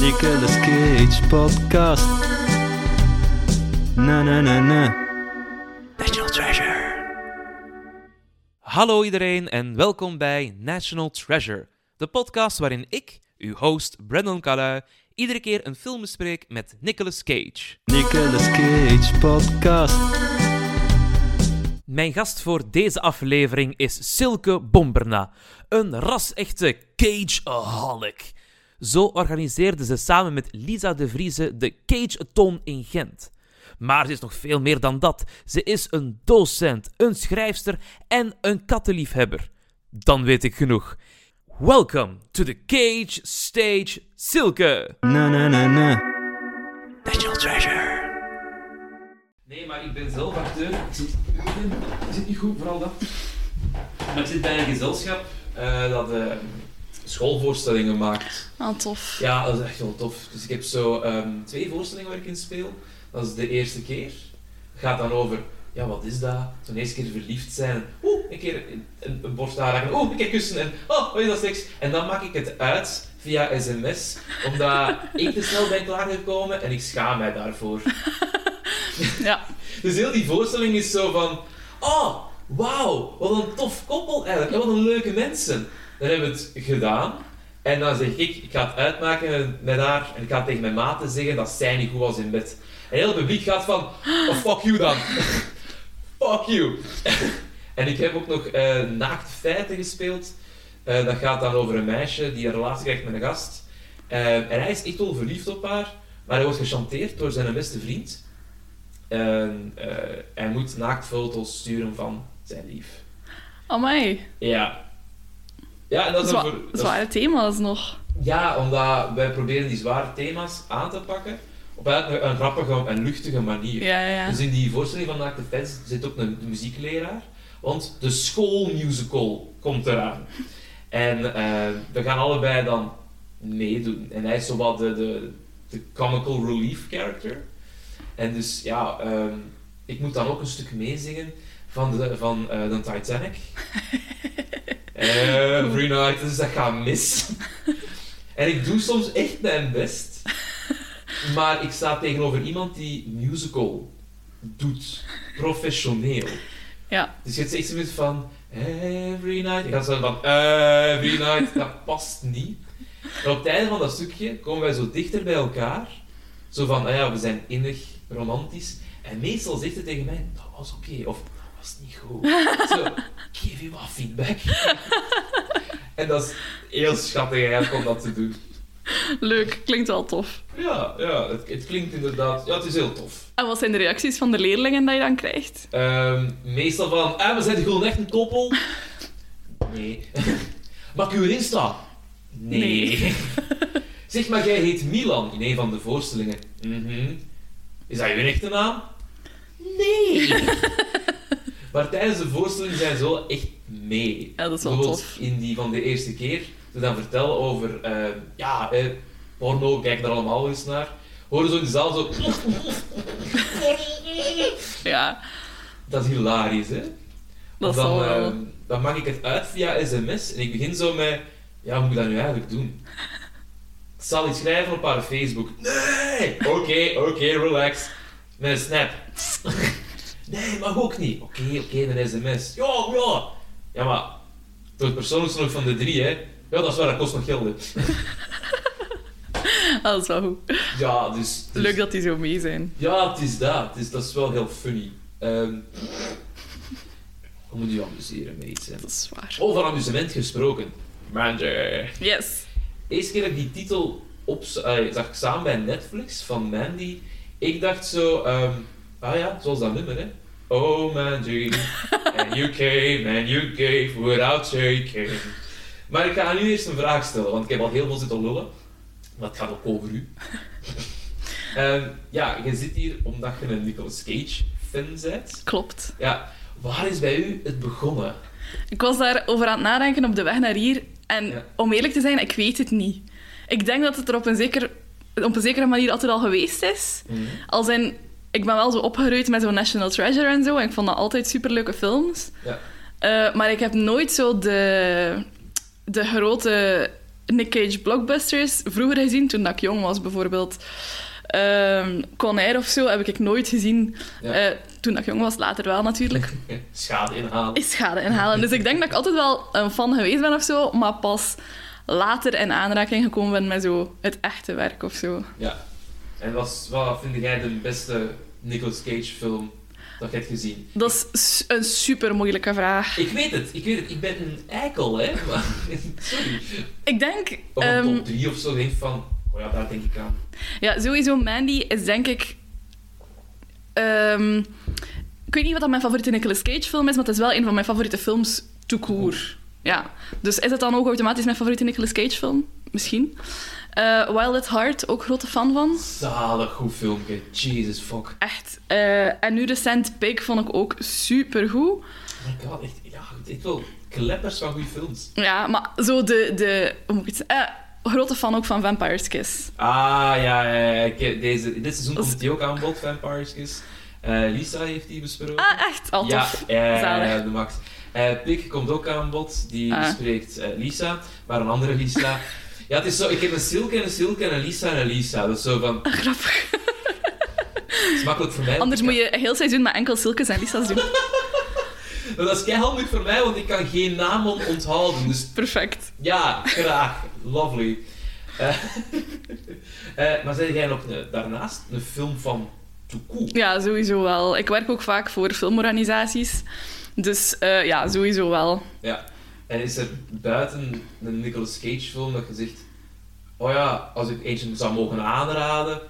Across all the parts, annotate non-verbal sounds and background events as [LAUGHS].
Nicolas Cage podcast. Na na na na. National Treasure. Hallo iedereen en welkom bij National Treasure, de podcast waarin ik, uw host Brandon Calui, iedere keer een film bespreek met Nicolas Cage. Nicolas Cage podcast. Mijn gast voor deze aflevering is Silke Bomberna, een ras-echte Cageaholic. Zo organiseerde ze samen met Lisa de Vrieze de Cage-athon in Gent. Maar ze is nog veel meer dan dat. Ze is een docent, een schrijfster en een kattenliefhebber. Dan weet ik genoeg. Welcome to the Cage Stage Silke. Na na na na. National Treasure. Nee, maar ik ben zelf acteur. Ik zit, ik zit niet goed, vooral dat. Maar ik zit bij een gezelschap eh, dat eh, schoolvoorstellingen maakt. Ah, tof. Ja, dat is echt wel tof. Dus ik heb zo ehm, twee voorstellingen waar ik in speel. Dat is de eerste keer. Het gaat dan over, ja, wat is dat? Zo'n eerste keer verliefd zijn. Oeh, een keer een, een borst aanraken. Oeh, een keer kussen. En oh, wat is dat seks? En dan maak ik het uit via sms, omdat [LAUGHS] ik te snel ben klaargekomen en ik schaam mij daarvoor. [LAUGHS] Ja. Dus heel die voorstelling is zo van, oh, wauw, wat een tof koppel eigenlijk. En wat een leuke mensen. Dan hebben we het gedaan. En dan zeg ik, ik ga het uitmaken met haar en ik ga tegen mijn maten zeggen dat zij niet goed was in bed. En heel het publiek gaat van, oh fuck you dan. [LAUGHS] fuck you. [LAUGHS] en ik heb ook nog naakt feiten gespeeld. Eh, dat gaat dan over een meisje die een relatie krijgt met een gast. Eh, en hij is echt wel verliefd op haar, maar hij wordt gechanteerd door zijn beste vriend. En hij moet naaktfoto's sturen van zijn lief. Amai. Ja. Ja, en dat is Zwa dan voor... dat is- zware thema's nog. ja, omdat wij proberen die zware thema's aan te pakken op een, een grappige en luchtige manier. Ja, ja, ja. Dus in die voorstelling van Naakte Fans zit ook een muziekleraar, want de schoolmusical komt eraan. En eh, we gaan allebei dan meedoen. En hij is zowat de, de, de comical relief character. En dus ja, ehm, ik moet dan ook een stuk meezingen van de, van, eh, de Titanic. [LAUGHS] Every night, dus dat gaat mis. en ik doe soms echt mijn best. Maar ik sta tegenover iemand die musical doet. Professioneel. Ja. Dus je hebt echt zoiets van... Every night. Ik ga zo van... Every night. Dat past niet. En op het einde van dat stukje komen wij zo dichter bij elkaar. Zo van, ah ja, we zijn innig, romantisch. En meestal zegt het tegen mij, dat was oké. of, dat was niet goed. [LAUGHS] Zo, geef je wat feedback. [LAUGHS] en dat is heel schattig eigenlijk om dat te doen. Leuk. Klinkt wel tof. Ja, ja het, het klinkt inderdaad... Ja, het is heel tof. En wat zijn de reacties van de leerlingen dat je dan krijgt? Ehm, meestal van, ah, we zijn gewoon echt een koppel. Nee. [LAUGHS] Mag ik u erin staan? Nee. Nee. zeg maar, jij heet Milan in een van de voorstellingen. Mhm. Is dat je echte naam? Nee. Maar tijdens de voorstelling zijn ze wel echt mee. Ja, dat is wel tof. in die van de eerste keer, ze dan vertellen over, eh, ja, eh, porno, kijk daar allemaal eens naar. Horen zo in de zaal zo... Ja, Dat is hilarisch, hè? dat dan, eh, dan maak ik het uit via sms en ik begin zo met, ja, hoe moet ik dat nu eigenlijk doen? Ik zal iets schrijven op haar Facebook. Nee! Oké, oké, relax. Met een snap. Nee, mag ook niet. Oké, oké, een sms. Ja, ja. Ja, maar voor het persoonlijkste nog van de drie, hè. Ja, dat is waar, dat kost nog geld, hè. [LAUGHS] Ah, dat is wel goed. Ja, dus... dus- Leuk dat die zo mee zijn. Ja, het is dat. Het is, dat is wel heel funny. Ehm hoe moet je amuseren met iets, hè? Dat is waar. Over amusement gesproken. Mandy. Yes. Eerste keer dat ik die titel op, eh, zag ik samen bij Netflix van Mandy. Ik dacht zo, ehm, ah ja, zoals dat nummer, hè. Oh Mandy, [LAUGHS] and you came and you gave without shaking. Maar ik ga nu eerst een vraag stellen, want ik heb al heel veel zitten lullen. Maar het gaat ook over u. [LAUGHS] Ehm, ja, je zit hier omdat je een Nicolas Cage fan bent. Klopt. Ja, waar is bij u het begonnen? Ik was daarover aan het nadenken op de weg naar hier. En Ja. om eerlijk te zijn, ik weet het niet. Ik denk dat het er op een, zeker, op een zekere manier altijd al geweest is. Als in, ik ben wel zo opgeruid met zo'n National Treasure en zo. En ik vond dat altijd superleuke films. Ja. Eh, maar ik heb nooit zo de, de grote Nick Cage blockbusters vroeger gezien, toen dat ik jong was bijvoorbeeld. Ehm Conair of zo heb ik nooit gezien. Ja. Eh, toen dat ik jong was, later wel natuurlijk. [LAUGHS] Schade inhalen. Is schade inhalen. Dus ik denk dat ik altijd wel een fan geweest ben of zo, maar pas later in aanraking gekomen ben met zo het echte werk of zo. Ja. En wat, wat vind jij de beste Nicolas Cage film dat je hebt gezien? Dat is een super moeilijke vraag. Ik weet het, ik weet het. Ik ben een eikel, hè. [LAUGHS] Maar, sorry. Ik denk, Of een ehm, top 3 of zo, denk van... Oh ja, daar denk ik aan. ja, sowieso Mandy is denk ik. ehm, ik weet niet wat dat mijn favoriete Nicolas Cage film is, maar het is wel een van mijn favoriete films tout court. Ja. Dus is het dan ook automatisch mijn favoriete Nicolas Cage film? Misschien. Eh Wild at Heart, ook grote fan van. Zalig goed filmpje. Jesus fuck. Echt. Eh, en nu recent Pig vond ik ook super goed. Oh my god, echt, ja, echt wel kleppers van goede films. Ja, maar zo de... de hoe moet ik het zeggen? Eh, grote fan ook van Vampire's Kiss. Ah, ja. Ik, deze, dit seizoen komt die ook aan bod, Vampires Kiss. Lisa heeft die besproken. Ah, echt? Al ja, tof. ja, ja, Zalig. de max. Pik komt ook aan bod, die Ah. bespreekt Lisa, maar een andere Lisa. [LAUGHS] Ja, het is zo, ik heb een Silke en een Silke en een Lisa en een Lisa. Dat is zo van, Grappig. het is makkelijk voor mij. Anders moet je heel seizoen met enkel Silkes en Lisa's doen. [LAUGHS] Dat is keihandig voor mij, want ik kan geen namen onthouden. Dus Perfect. ja, graag. Lovely. Eh, [LAUGHS] eh, maar zei jij nog daarnaast een film van Toukou? Ja, sowieso wel. Ik werk ook vaak voor filmorganisaties. Dus eh, ja, sowieso wel. Ja. En is er buiten een Nicolas Cage film dat je zegt... Oh ja, als ik eentje zou mogen aanraden...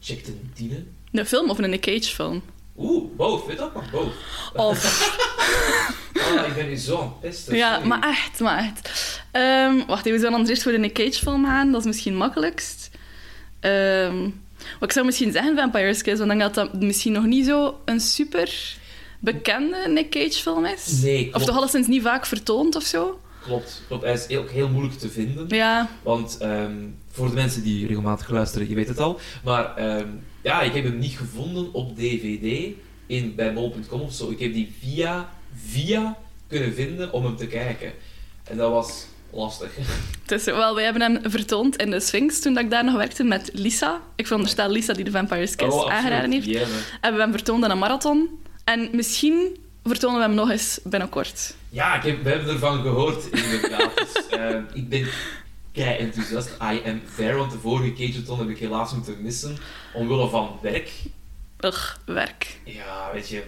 Check de tiene. Een film of een Nick Cage film? Oeh, both. Weet dat maar both. Of... [LAUGHS] Ah, ik ben nu zo aan het pesten. Ja, sorry. maar echt, maar echt. Ehm, wacht even, we zullen dan eerst voor de Nick Cage film gaan. Dat is misschien makkelijkst. Ehm, wat ik zou misschien zeggen Vampire's Kiss, want denk dat dat misschien nog niet zo een super bekende Nick Cage film is. Nee, Of toch alleszins niet vaak vertoond of zo. Klopt, klopt. Hij is ook heel moeilijk te vinden. Ja, Want ehm, voor de mensen die regelmatig luisteren, je weet het al. Maar ehm, ja, ik heb hem niet gevonden op DVD in, bij mol.com of zo. Ik heb die via, via kunnen vinden om hem te kijken. En dat was lastig. [LAUGHS] is wel, wij hebben hem vertoond in de Sphinx toen dat ik daar nog werkte met Lisa. Ik veronderstel Lisa die de Vampire's Kiss Oh, aangeraden heeft. Maar- Hebben we hem vertoond in een marathon. En misschien vertonen we hem nog eens binnenkort. Ja, ik heb, we hebben ervan gehoord, inderdaad. dus, ehm, ik ben kei enthousiast. I am there, want de vorige Cageton heb ik helaas moeten missen. Omwille van werk. Ugh, werk. Ja, weet je.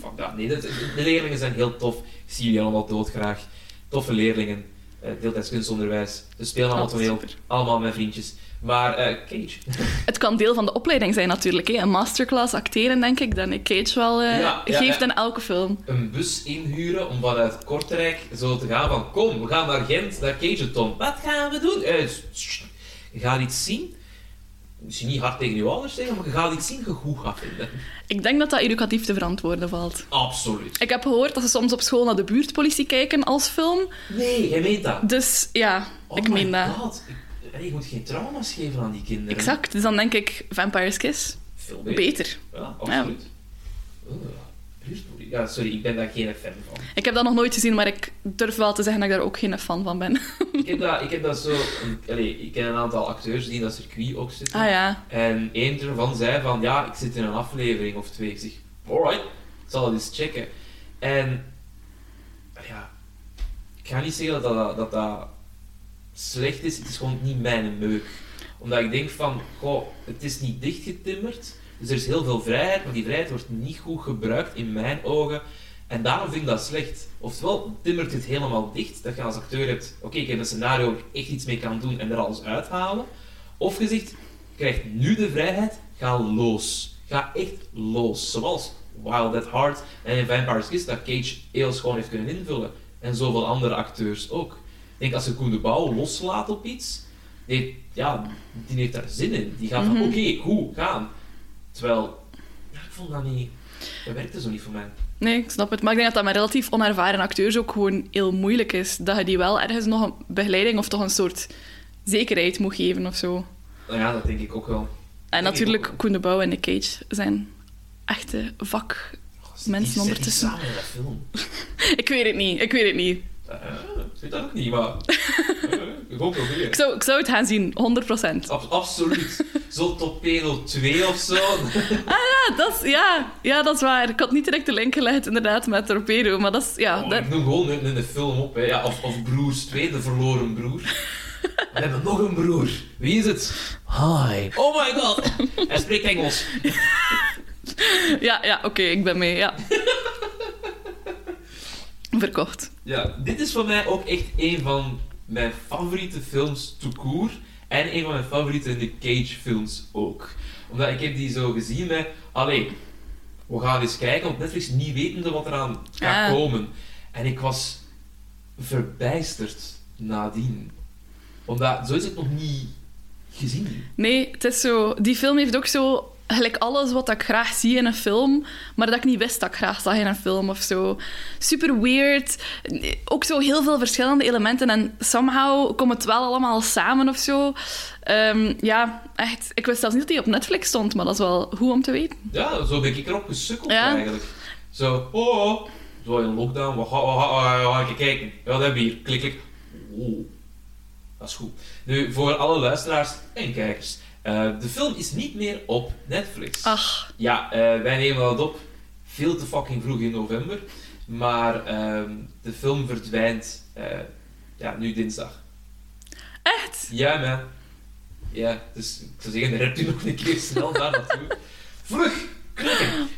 Fuck dat. Nee, de, de leerlingen zijn heel tof. Ik zie jullie allemaal doodgraag. Toffe leerlingen. eh deeltijds kunstonderwijs. Ze spelen allemaal Oh, toneel. Allemaal mijn vriendjes. Maar eh, Cage. [LAUGHS] Het kan deel van de opleiding zijn natuurlijk. Hè. Een masterclass acteren, denk ik, dat Nick Cage wel eh, Ja, ja, geeft in elke film. Een bus inhuren om vanuit Kortrijk zo te gaan van kom, we gaan naar Gent, naar Cageton. Wat gaan we doen? Ssst. je gaat iets zien. Misschien niet hard tegen je ouders zeggen, maar je gaat iets zien je goed gaat vinden. Ik denk dat dat educatief te verantwoorden valt. Absoluut. Ik heb gehoord dat ze soms op school naar de buurtpolitie kijken als film. Nee, jij meent dat. Dus ja, Oh ik meen dat. God. Ik- allee, je moet geen trauma's geven aan die kinderen. Exact. Dus dan denk ik Vampire's Kiss. Veel beter. Beter. Ja, absoluut. Oeh, buurtpolitie. Ja, sorry, ik ben daar geen fan van. Ik heb dat nog nooit gezien, maar ik durf wel te zeggen dat ik daar ook geen fan van ben. ik, heb dat, ik heb dat zo... Allee, ik ken een aantal acteurs die in dat circuit ook zitten. Ah ja. En één ervan zei van, ja, ik zit in een aflevering of twee. Ik zeg, alright, ik zal dat eens checken. En, ja, ik ga niet zeggen dat dat, dat, dat slecht is, het is gewoon niet mijn meuk. Omdat ik denk van, goh, het is niet dichtgetimmerd, dus er is heel veel vrijheid, maar die vrijheid wordt niet goed gebruikt in mijn ogen. En daarom vind ik dat slecht. Oftewel, timmert het helemaal dicht, dat je als acteur hebt, oké, ik heb een scenario waar ik echt iets mee kan doen en er alles uithalen. Of je zegt, krijgt nu de vrijheid, ga los. Ga echt los. Zoals Wild at Heart en in Vampire's Kiss, dat Cage heel schoon heeft kunnen invullen. En zoveel andere acteurs ook. Ik denk, als je Koen de Bouw loslaat op iets, die, ja, die heeft daar zin in. Die gaat van, Mhm. oké, goed, gaan. Terwijl, ja, ik vond dat niet... Dat werkte zo niet voor mij. Nee, ik snap het. Maar ik denk dat dat met relatief onervaren acteurs ook gewoon heel moeilijk is. Dat je die wel ergens nog een begeleiding of toch een soort zekerheid moet geven of zo. Nou ja, dat denk ik ook wel. En Denk natuurlijk, Koen de Bouw en Nick Cage zijn echte vak. Mensen ondertussen. samen in dat film. [LAUGHS] Ik weet het niet, ik weet het niet. Ik weet dat ook niet, maar... eh, [LAUGHS] ik hoop proberen. Ik zou, ik zou het gaan zien, 100%. Ab- absoluut. Zo Torpedo 2 of zo. [LAUGHS] Ja, dat is, ja, ja, dat is waar. Ik had niet direct de link gelegd inderdaad met Torpedo, maar dat is... Ja, Oh, dat- ik noem gewoon in, in de film op. Hè. Ja, of, of Broers 2, de verloren broer. [LAUGHS] We hebben nog een broer. Wie is het? Hi. Oh my god. Hij spreekt Engels. ja, ja oké, ik ben mee, ja. Verkocht. Ja, dit is voor mij ook echt een van mijn favoriete films court. En een van mijn favoriete Nick Cage films ook. Omdat ik heb die zo gezien met... Allee, we gaan eens kijken op Netflix, niet wetende wat eraan gaat Ah. komen. En ik was verbijsterd nadien. Omdat, zo is het nog niet gezien. Nee, het is zo... Die film heeft ook zo... Gelijk alles wat ik graag zie in een film, maar dat ik niet wist dat ik graag zag in een film of zo. Super weird. Ook zo heel veel verschillende elementen en somehow komt het wel allemaal samen of zo. Ehm, ja, echt. Ik wist zelfs niet dat die op Netflix stond, maar dat is wel goed om te weten. Ja, zo ben ik erop gesukkeld Ja. eigenlijk. Zo, oh, oh, zo in lockdown, we gaan even kijken. Ja, dat hebben we hier. Klik, klik. Oh, dat is goed. Nu, voor alle luisteraars en kijkers. Eh, de film is niet meer op Netflix. Ach, Ja, eh, wij nemen dat op veel te fucking vroeg in november. Maar ehm, de film verdwijnt eh, ja, nu dinsdag. echt? Ja, man. Ja, dus ik zou zeggen, rep u nog een keer snel daar naartoe. [LAUGHS] Vlug! Klikken!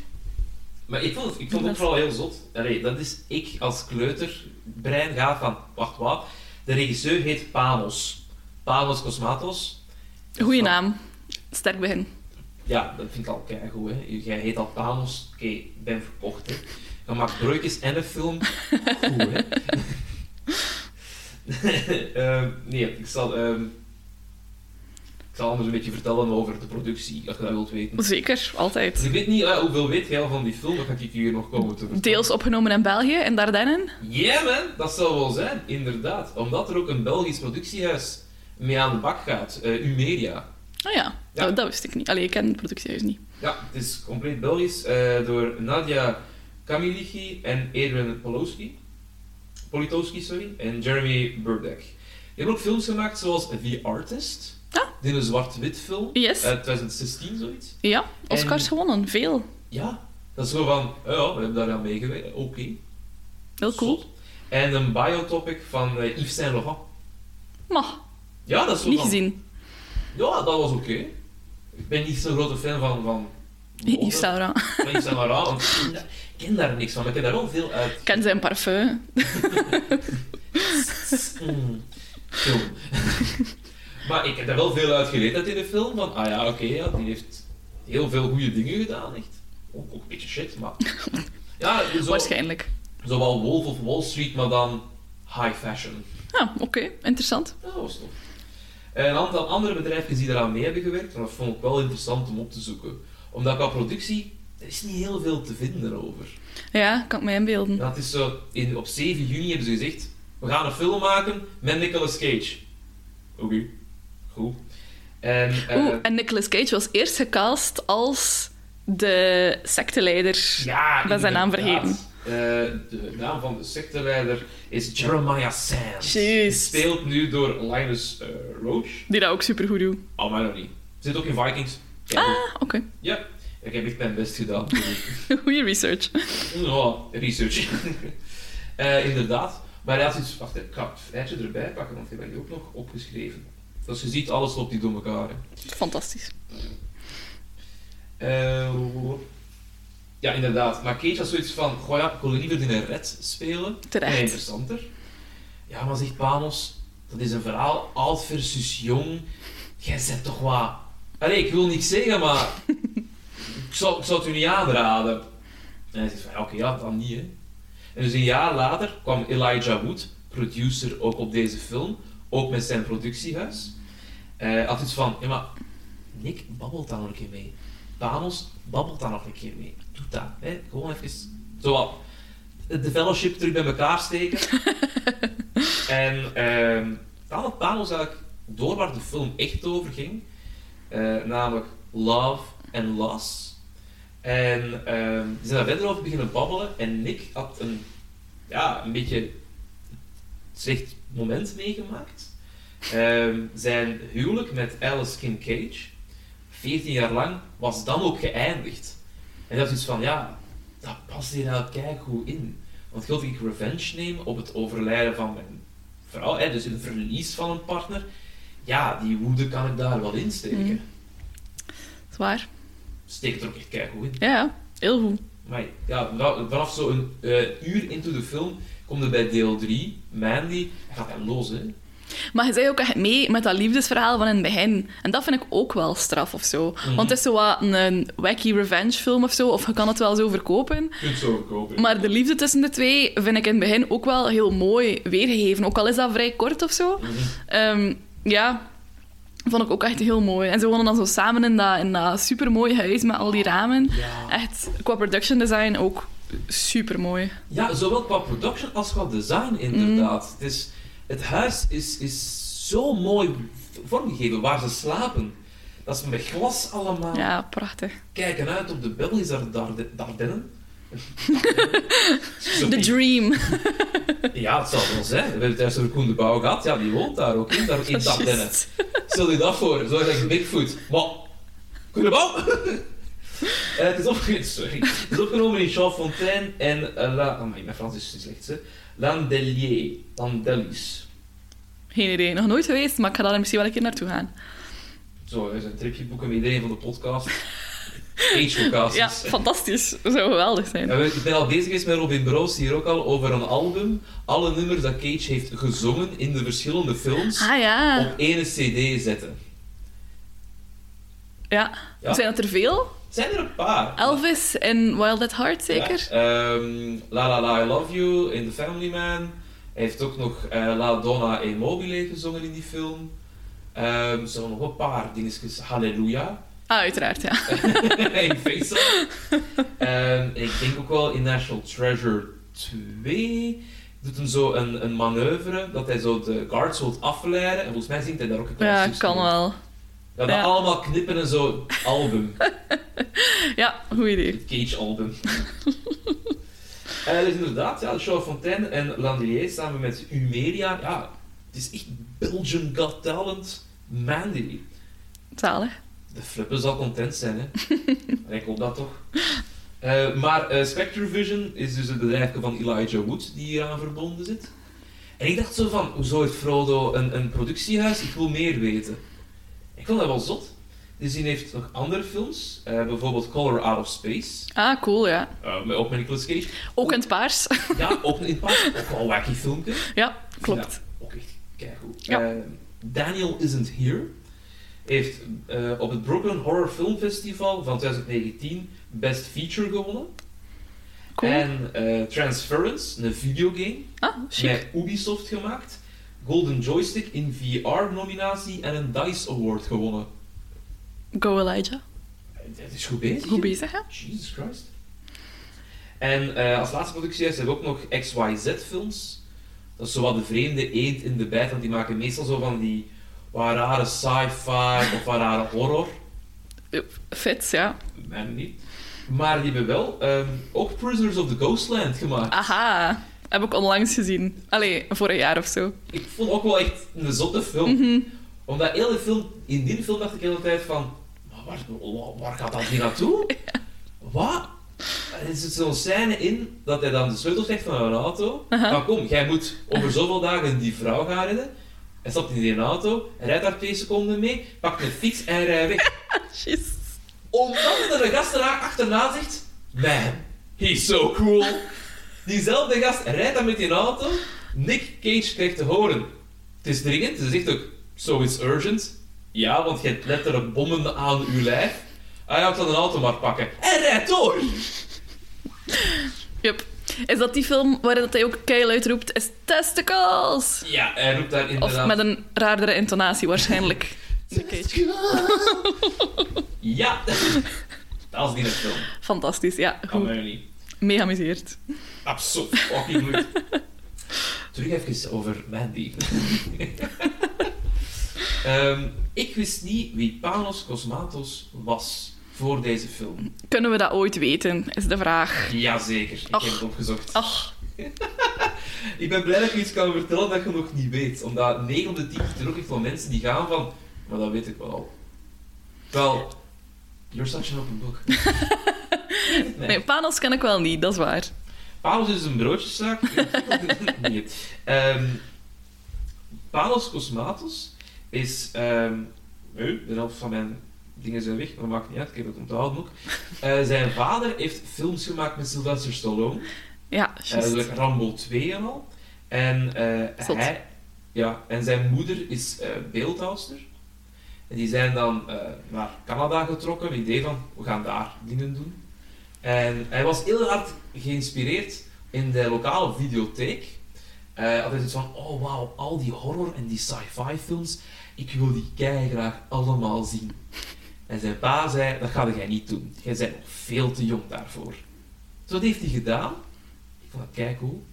Maar ik vond ik vond het ook vooral heel zot. Allee, dat is ik als kleuterbrein ga van, wacht wat, de regisseur heet Panos. Panos Cosmatos. Goeie naam. Sterk begin. Ja, dat vind ik al keigoed, hè. Jij heet al Panos. Oké, ik ben verkocht, hè. Je maakt broodjes en een film. Goed, hè. [LAUGHS] Ehm, nee, ik zal... ehm, ik zal anders een beetje vertellen over de productie, als je dat wilt weten. Zeker, Dus altijd. ik weet niet eh, hoeveel weet jij al van die film, dat ga ik hier nog komen te vertellen. Deels opgenomen in België, in Dardenne. Ja, man, dat zal wel zijn, inderdaad. Omdat er ook een Belgisch productiehuis mee aan de bak gaat, eh U-Media. Oh ja, Ja. Dat, dat wist ik niet. Allee, ik ken het productiehuis niet. Ja, het is compleet Belgisch, eh, door Nadia Kamilichi en Adrian Polowski. Politowski, sorry, en Jeremy Burdeck. Die hebben ook films gemaakt zoals The Artist. Ah. Dit is een zwart-wit film. Yes. Uit 2016, zoiets. Ja, Oscars En- gewonnen. Veel. Ja, dat is zo van, ja, we hebben daar aan meegewerkt. Oké. Heel cool. Zot. En een biotopic van eh, Yves Saint Laurent. Mag, Ja, dat is niet gezien. Ja, dat was oké. Ik ben niet zo'n grote fan van... van [LAUGHS] Yves Saint Laurent. van Yves Saint Laurent, want ik ken daar- ik ken daar niks van. Maar ik heb daar wel veel uit. Ik ken zijn parfum. [LAUGHS] Mm, film. [LAUGHS] maar ik heb daar wel veel uit geleerd uit de film. Van, ah ja, oké, ja, die heeft heel veel goede dingen gedaan, echt. Ook, ook een beetje shit, maar... Ja, zo, Waarschijnlijk. zowel Wolf of Wall Street, maar dan high fashion. Ja, oké. Interessant. Ja, dat was tof. Een aantal andere bedrijfjes die eraan mee hebben gewerkt, en dat vond ik wel interessant om op te zoeken. Omdat qua productie, er is niet heel veel te vinden over. Ja, kan ik me inbeelden. Dat is zo, in, op 7 juni hebben ze gezegd, we gaan een film maken met Nicolas Cage. Oké, goed. En, eh, Oeh, en Nicolas Cage was eerst gecast als de secteleider. ja, ben zijn naam vergeten. Eh, de naam van de secteleider is Jeremiah Sands. Jeez. Gespeeld nu door Linus eh, Roach. Die dat ook supergoed doet. Oh, maar nog niet. Zit ook in Vikings. Kijk, Ah, oké. Ja, ik heb echt mijn best gedaan. [LAUGHS] Goeie research. Ja, research. [LAUGHS] Eh, inderdaad. Maar hij had iets... Wacht, ik ga het feitje erbij pakken, want ik heb die ook nog opgeschreven. Dus je ziet, alles loopt hier door elkaar. Hè. Fantastisch. Eh, ja, inderdaad. Maar Cage had zoiets van... Goh ja, ik wil liever in een red spelen. Terecht. Interessanter. Ja, maar zegt Panos... Dat is een verhaal oud versus jong. Jij zet toch wat... Allee, ik wil niks zeggen, maar... [LAUGHS] ik, zou, ik zou het u niet aanraden. En hij zegt van... Oké, ja, dan niet, hè. En dus een jaar later kwam Elijah Wood, producer ook op deze film, ook met zijn productiehuis. Eh had iets van, ja maar, Nick babbelt daar nog een keer mee. Thanos babbelt daar nog een keer mee. Doe dat, hè. Gewoon even, zo wat, de fellowship terug bij elkaar steken. [LAUGHS] en ehm dan had Thanos eigenlijk door waar de film echt over ging. Eh, namelijk Love and Loss. En ehm die zijn daar verder over beginnen babbelen. En Nick had een, ja, een beetje slecht moment meegemaakt. Ehm, zijn huwelijk met Alice Kim Cage, 14 jaar lang, was dan ook geëindigd. En dat is iets van, ja, dat past hier nou goed in. Want geloof ik revenge neem op het overlijden van mijn vrouw, hè, dus een verlies van een partner, ja, die woede kan ik daar wel in steken. Mm. Zwaar. Steekt er ook echt keigoed in. Ja. Heel goed. Maar ja, va- vanaf zo'n eh uur into de film komt er bij deel 3, Mandy, hij gaat hem los, hè. Maar je zei ook echt mee met dat liefdesverhaal van in het begin. En dat vind ik ook wel straf of zo. Mhm. Want het is zo wat een, een wacky revenge film of zo. Of je kan het wel zo verkopen. Je kunt zo kopen. Maar de liefde tussen de twee vind ik in het begin ook wel heel mooi weergegeven. Ook al is dat vrij kort of zo. Mhm. Ehm, ja, vond ik ook echt heel mooi. En ze wonen dan zo samen in dat, in dat supermooie huis met al die ramen. Ja. Echt, qua production design ook super mooi. ja, zowel qua production als qua design inderdaad. Het, is, het huis is, is zo mooi vormgegeven waar ze slapen. Dat is met glas allemaal. Ja, prachtig. Kijken uit op de Belgische Darde- Dardennen. [LAUGHS] The Dream. Ja, het zal wel zijn. We hebben het juist over Koen de Bouw gehad. Ja, die woont daar ook in, daar in Dardennen. Juist. Stel je dat voor, zo like Bigfoot. Maar, Koen de Bouw? Eh, het, is opge- sorry. het is opgenomen in Champfontaine en uh, La... Amai, mijn Frans is slecht, hè. Landelier. Landelis. Geen idee. Nog nooit geweest, maar ik ga daar misschien wel een keer naartoe gaan. Zo, zijn een tripje boeken met iedereen van de podcast. Age-locaties. [LAUGHS] Ja, fantastisch. Dat zou geweldig zijn. Ja, Ik ben al bezig geweest met Robin Broos hier ook al over een album. Alle nummers dat Cage heeft gezongen in de verschillende films Ah ja. op ene cd zetten. Ja. Ja. Zijn dat er veel? Zijn er een paar. Elvis en Wild at Heart, zeker? Ja, ehm, La La La I Love You in The Family Man. Hij heeft ook nog eh, La Donna e Mobile gezongen in die film. Ehm er zijn nog een paar dingetjes. Halleluja. Ah, uiteraard, ja. [LAUGHS] in Face. Ehm, ik denk ook wel in National Treasure 2 doet hem zo een, een manoeuvre dat hij zo de guards wilt afleiden. En volgens mij zingt hij daar ook een Ja, kan in. wel. Ja, dat Ja. allemaal knippen en zo album. [LAUGHS] Ja, goed idee. Het Cage-album. [LAUGHS] Eh dus inderdaad, ja, Charles Fontaine en Landelier samen met Umeria. Ja, het is echt Belgian Got Talent. Mandy. Zalig. De flippen zal content zijn, hè. [LAUGHS] Ik hoop dat toch. Eh, maar eh Spectre Vision is dus het bedrijf van Elijah Wood die hier aan verbonden zit. En ik dacht zo van, hoezo heeft Frodo een, een productiehuis? Ik wil meer weten. Ik vond dat wel zot. Dus die heeft nog andere films, eh, bijvoorbeeld Color Out of Space, Ah, cool, ja. met- ook met Nicolas Cage. Ook in het paars. Ja, ook in het pas, ook wel een wacky filmpje. ja, klopt. Ja, ook echt keigoed. Ja. Eh, Daniel Isn't Here heeft op het Brooklyn Horror Film Festival van 2019 Best Feature gewonnen. Cool. En Transference, een videogame, Ah, met Ubisoft gemaakt. Golden Joystick in VR-nominatie en een DICE Award gewonnen. Go Elijah. Eh, Dat is goed bezig. Goed bezig, hè? Jesus Christ. En eh, als laatste productiehuis hebben we ook nog XYZ-films. Dat is zo wat de vreemde eend in de bijt, want die maken meestal zo van die wat rare sci-fi of wat rare horror. Fit, ja. Mij niet. Maar die hebben wel ehm, ook Prisoners of the Ghostland gemaakt. Aha. Heb ik onlangs gezien. Allee, vorig jaar of zo. Ik vond ook wel echt een zotte film. Mhm. Omdat hele film, in die film dacht ik de hele tijd van... Maar waar, gaat dat hier naartoe? [LAUGHS] Wat? Er zit zo'n scène in dat hij dan de sleutel krijgt van een auto. Van kom, jij moet over zoveel dagen die vrouw gaan redden. Hij stapt in die auto, rijdt daar twee seconden mee, pakt een fiets en rijdt weg. [LAUGHS] Jeez. Omdat een gast erna achterna zegt... Man, he's so cool. [LAUGHS] Diezelfde gast rijdt dan met die auto. Nick Cage krijgt te horen. Het is dringend. Ze zegt ook... So it's urgent. Ja, want je hebt letterlijk bommen aan uw lijf. Ah ja, ik zal een auto maar pakken. En rijdt door. Yep. Is dat die film waarin dat hij ook keihard roept, is testicles? Ja, hij roept daar Of inderdaad... met een raardere intonatie waarschijnlijk. [LAUGHS] Ja, [LAUGHS] dat is niet een film. Fantastisch, ja. Kan Goed. mij niet. Mee geamuseerd. Absoluut fucking goed. [LAUGHS] Terug even over Mandy. [LAUGHS] Ehm, ik wist niet wie Panos Cosmatos was voor deze film. Kunnen we dat ooit weten, is de vraag. Jazeker, ik heb het opgezocht. Ach, [LAUGHS] Ik ben blij dat ik iets kan vertellen dat je nog niet weet. Omdat 9 op de 10 er ook echt wel mensen die gaan van... Maar dat weet ik wel al. Wel, you're such an open book. [LAUGHS] nee. nee, Panos ken ik wel niet, dat is waar. Panos is een broodjeszaak. [LAUGHS] nee. Ehm, Panos Cosmatos is... nee, de helft van mijn dingen zijn weg, maar dat maakt niet uit, ik heb het onthouden ook. Eh, zijn vader heeft films gemaakt met Sylvester Stallone. Ja, Uh, juist. Rambo 2 en al. En, eh, hij, ja, en zijn moeder is eh beeldhouster. En die zijn dan eh, naar Canada getrokken met het idee van, we gaan daar dingen doen. En hij was heel hard geïnspireerd in de lokale videotheek. Eh altijd iets van, oh wauw, al die horror en die sci-fi films, ik wil die kei graag allemaal zien. En zijn pa zei, dat ga jij niet doen. Jij bent nog veel te jong daarvoor. Dus wat heeft hij gedaan? Ik vond dat cool.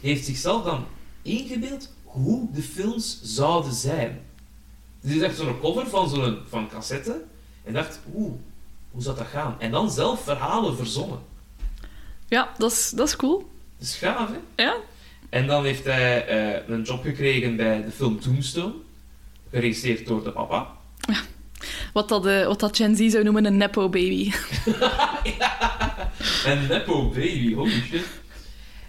Hij heeft zichzelf dan ingebeeld hoe de films zouden zijn. Dus hij zag zo'n cover van zo'n van cassette en dacht, oeh, hoe zou dat gaan? En dan zelf verhalen verzonnen. Ja, dat is, dat is cool. Dat is gaaf, hè? Ja? En dan heeft hij eh, een job gekregen bij de film Tombstone, geregisseerd door de papa. Wat dat, eh, wat dat Gen Z zou noemen een nepo baby. [LAUGHS] [LAUGHS] En Nepo Baby, holy shit.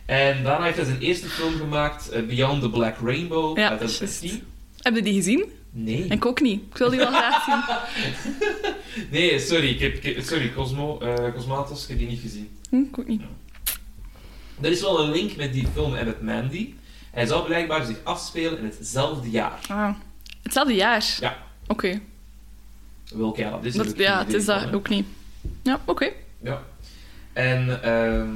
En daarna heeft hij zijn eerste film gemaakt, eh, Beyond the Black Rainbow, Ja, uit 2010. Heb je die gezien? Nee. Ik ook niet. Ik wil die wel [LAUGHS] graag zien. Nee, sorry, ik heb, ik heb- sorry Cosmo, eh, Cosmatos, ik heb die niet gezien. Hm, ik ook niet. Er is wel een link met die film en met Mandy. Hij zou blijkbaar zich afspelen in hetzelfde jaar. Ah, hetzelfde jaar? Ja. Oké. Welk jaar dat is? Dat- Ja, het is dat ook niet. Ja, oké. Ja. En ehm,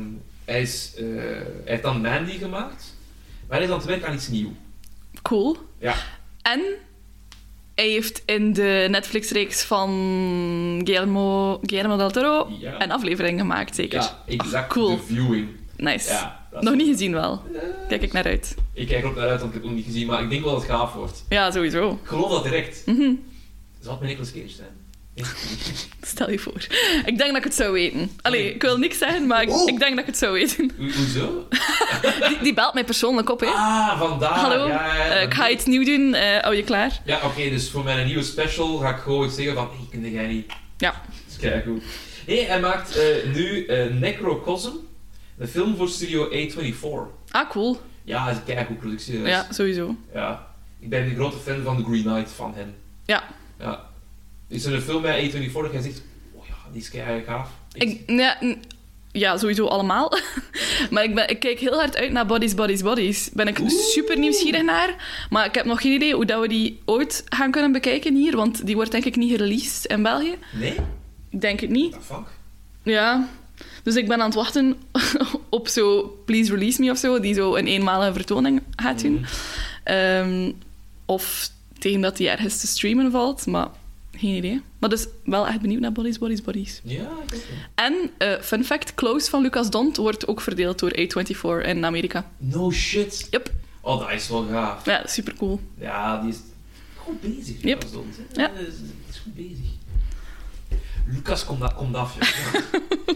hij, is, eh, hij heeft dan Mandy gemaakt, maar hij is aan het werken aan iets nieuws. Cool. Ja. En hij heeft in de Netflix-reeks van Guillermo, Guillermo del Toro Ja. een aflevering gemaakt, zeker? Ja, exact. cool. De viewing. Nice. Ja, Nog niet gezien wel. Kijk ik naar uit. Ik kijk er ook naar uit, want ik heb het nog niet gezien, maar ik denk wel dat het gaaf wordt. Ja, sowieso. Ik geloof dat direct. Mhm. Zal het met Nicolas Cage zijn? Stel je voor. Ik denk dat ik het zou weten. Allee, ik wil niks zeggen, maar ik, Oh. ik denk dat ik het zou weten. Ho- Hoezo? [LAUGHS] Die, die belt mij persoonlijk op, hè. Ah, vandaar. Hallo, Ja, ja, ja. Eh, ik ga iets nieuws doen. Hou je klaar? Ja, oké, dus voor mijn nieuwe special ga ik gewoon iets zeggen van, hey, kende jij niet? Ja. Is kijk goed. Nee, hij maakt eh, nu Necrocosm, een film voor Studio A24. Ah, cool. Ja, dat is een keigoed productie. dus- Ja, sowieso. ja. Ik ben een grote fan van The Green Knight van hen. Ja. Ja. Is er een film bij A24 dat jij zegt, oh ja, die is kei gaaf? Ik, ja, n- ja, sowieso allemaal. [LAUGHS] maar ik, ben, ik kijk heel hard uit naar Bodies, Bodies, Bodies. Ben ik Oeh. super nieuwsgierig naar. Maar ik heb nog geen idee hoe dat we die ooit gaan kunnen bekijken hier. Want die wordt denk ik niet gereleased in België. Nee? Ik denk het niet. The fuck? Ja. Dus ik ben aan het wachten [LAUGHS] op zo Please Release Me of zo. Die zo een eenmalige vertoning gaat doen. Mhm. Ehm, of tegen dat die ergens te streamen valt. Maar geen idee. Maar dus wel echt benieuwd naar Bodies, Bodies, Bodies. Ja, ik. En, eh, fun fact, Close van Lucas Dont wordt ook verdeeld door A24 in Amerika. No shit. Yep. Oh, dat is wel gaaf. Ja, super cool. Ja, die is goed bezig, Yep. Lucas Dont. hè. Ja. Dat is, dat is goed bezig. Lucas, kom, da, kom af, joh. [LAUGHS]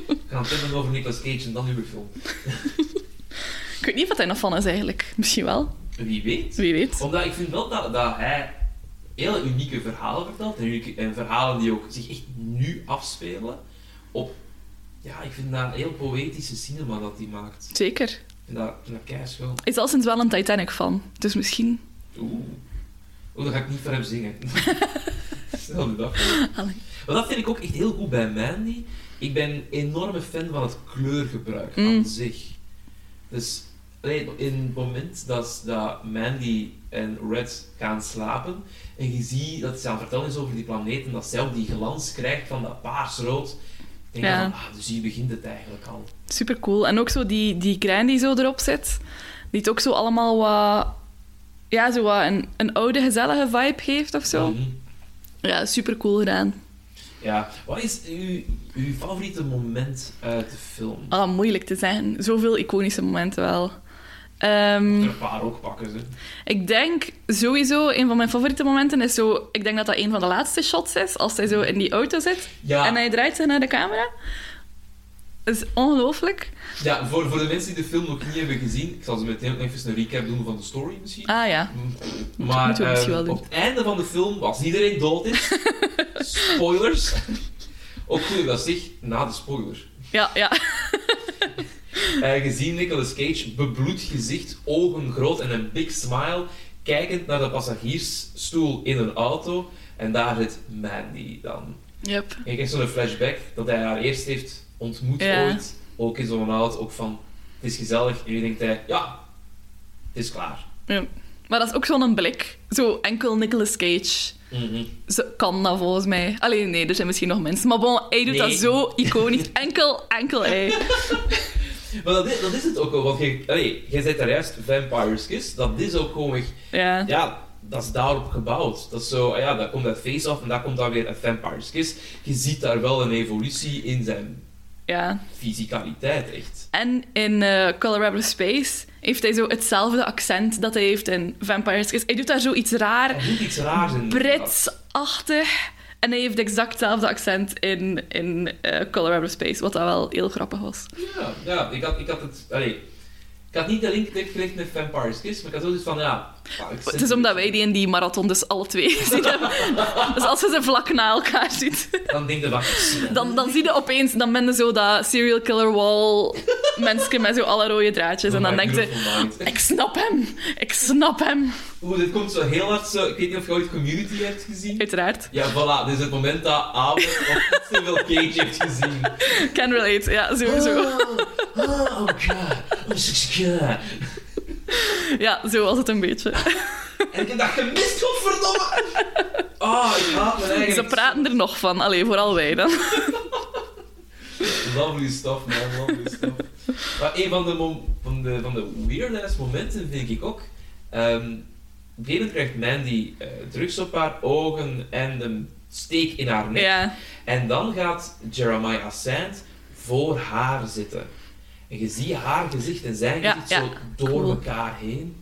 We gaan het hebben over Nicolas Cage en dan uw film. Ik weet niet wat hij nog van is eigenlijk. Misschien wel. Wie weet. Wie weet. Omdat ik vind wel dat, dat hij hele unieke verhalen vertelt. En, unieke, en verhalen die ook zich echt nu afspelen. Op, ja, ik vind dat een heel poëtische cinema dat hij maakt. Zeker. Ik vind dat, ik vind dat. Hij is al sinds wel een Titanic-fan. Dus misschien... Oeh. Oeh, dan ga ik niet voor hem zingen. [LAUGHS] Stel je dat voor. Dat vind ik ook echt heel goed bij Mandy. Ik ben een enorme fan van het kleurgebruik Mm. aan zich. Dus in het moment dat, dat Mandy en Red gaan slapen en je ziet dat ze aan het vertellen is over die planeten, dat zij ook die glans krijgt van dat paars-rood. denk Ja. van, ah, dus hier begint het eigenlijk al. Super cool. En ook zo die, die grijn die zo erop zit. Die het ook zo allemaal wat... Ja, zo wat een, een oude, gezellige vibe geeft of zo. Mhm. Ja, super cool gedaan. Ja, wat is uw, uw favoriete moment uit de film? Ah, moeilijk te zeggen. Zoveel iconische momenten wel. Er Ehm, een paar ook pakken ze. ik denk sowieso, een van mijn favoriete momenten is zo... Ik denk dat dat een van de laatste shots is, als hij zo in die auto zit. Ja, En hij draait zich naar de camera. Dat is ongelooflijk. ja voor, voor de mensen die de film nog niet hebben gezien, ik zal ze meteen even een recap doen van de story misschien. Ah ja. Maar moeten we misschien ehm, wel doen. op het einde van de film, als iedereen dood is, [LAUGHS] spoilers. Ook goed dat zeg, na de spoiler. Ja, ja. Uh, gezien Nicolas Cage, bebloed gezicht, ogen groot en een big smile, kijkend naar de passagiersstoel in een auto. En daar zit Mandy dan. Yep. En je krijgt zo'n flashback dat hij haar eerst heeft ontmoet Ja. ooit. Ook in zo'n auto, ook van, het is gezellig. En je denkt hij, ja, het is klaar. Ja. Maar dat is ook zo'n blik. Zo enkel Nicolas Cage. Mhm. Ze kan dat volgens mij. Alleen nee, er zijn misschien nog mensen. Maar bon, hij doet dat zo iconisch. Enkel, enkel hij. [LAUGHS] Maar dat is, dat is het ook wel, want jij zei daar juist Vampire's Kiss, dat is ook gewoon echt Ja. ja, dat is daarop gebouwd. Dat is zo, ah ja, dat komt uit Face-Off en daar komt dan weer uit Vampire's Kiss. Je ziet daar wel een evolutie in zijn ja. fysicaliteit, echt. En in Colorado Space heeft hij zo hetzelfde accent dat hij heeft in Vampires Kiss. Hij doet daar zoiets raar, Hij doet iets raars in. Brits-achtig. En hij heeft exact hetzelfde accent in, in eh, Colorado Space, wat wel heel grappig was. Ja, ja ik, had, ik had het... Ik had niet de link direct met Vampire's Kiss, maar ik had zoiets van, ja... ah, Het is omdat wij die in die marathon dus alle twee [LAUGHS] gezien hebben. Dus als je ze vlak na elkaar ziet, Dan denk je van... dan, dan zie je opeens, dan ben je zo dat serial killer wall mensje met zo alle rode draadjes. En dan denk je, ik snap hem, ik snap hem. Oeh, dit komt zo heel hard zo... Ik weet niet of je ooit Community hebt gezien. Uiteraard. Ja, voilà. Dit is het moment dat Abel niet zoveel Cage heeft gezien. Can relate, ja, sowieso. Oh, oh god. Oh, god. [LAUGHS] Ja, zo was het een beetje. En [LAUGHS] ik heb dat gemist, godverdomme! [LAUGHS] Ah, ik haat mijn eigen... Ze praten er nog van, alleen vooral wij dan. Lovely stuff, man. Lovely stuff. Maar een van de, van de, van de weirdest momenten vind ik ook... op een gegeven moment krijgt Mandy eh, drugs op haar ogen en een steek in haar nek. Ja, En dan gaat Jeremiah Sand voor haar zitten. En je ziet haar gezicht en zijn gezicht ja. zo door Cool. elkaar heen.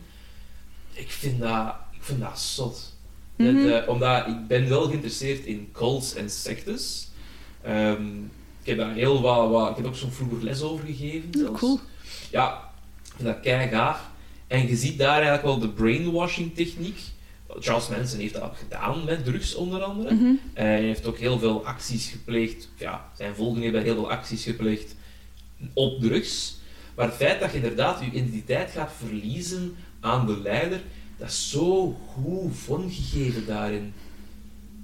Ik vind dat, ik vind dat zot. Mhm. Eh, omdat ik ben wel geïnteresseerd in cults en sectes. Ehm, ik heb daar heel wat, wat... Ik heb ook zo'n vroeger les over gegeven. zelfs. cool. Ja, ik vind dat kei gaaf. En je ziet daar eigenlijk wel de brainwashing techniek. Charles Manson heeft dat gedaan met drugs onder andere. Mhm. En hij heeft ook heel veel acties gepleegd. Ja, zijn volgelingen hebben heel veel acties gepleegd op drugs. Maar het feit dat je inderdaad je identiteit gaat verliezen aan de leider, dat is zo goed vormgegeven daarin.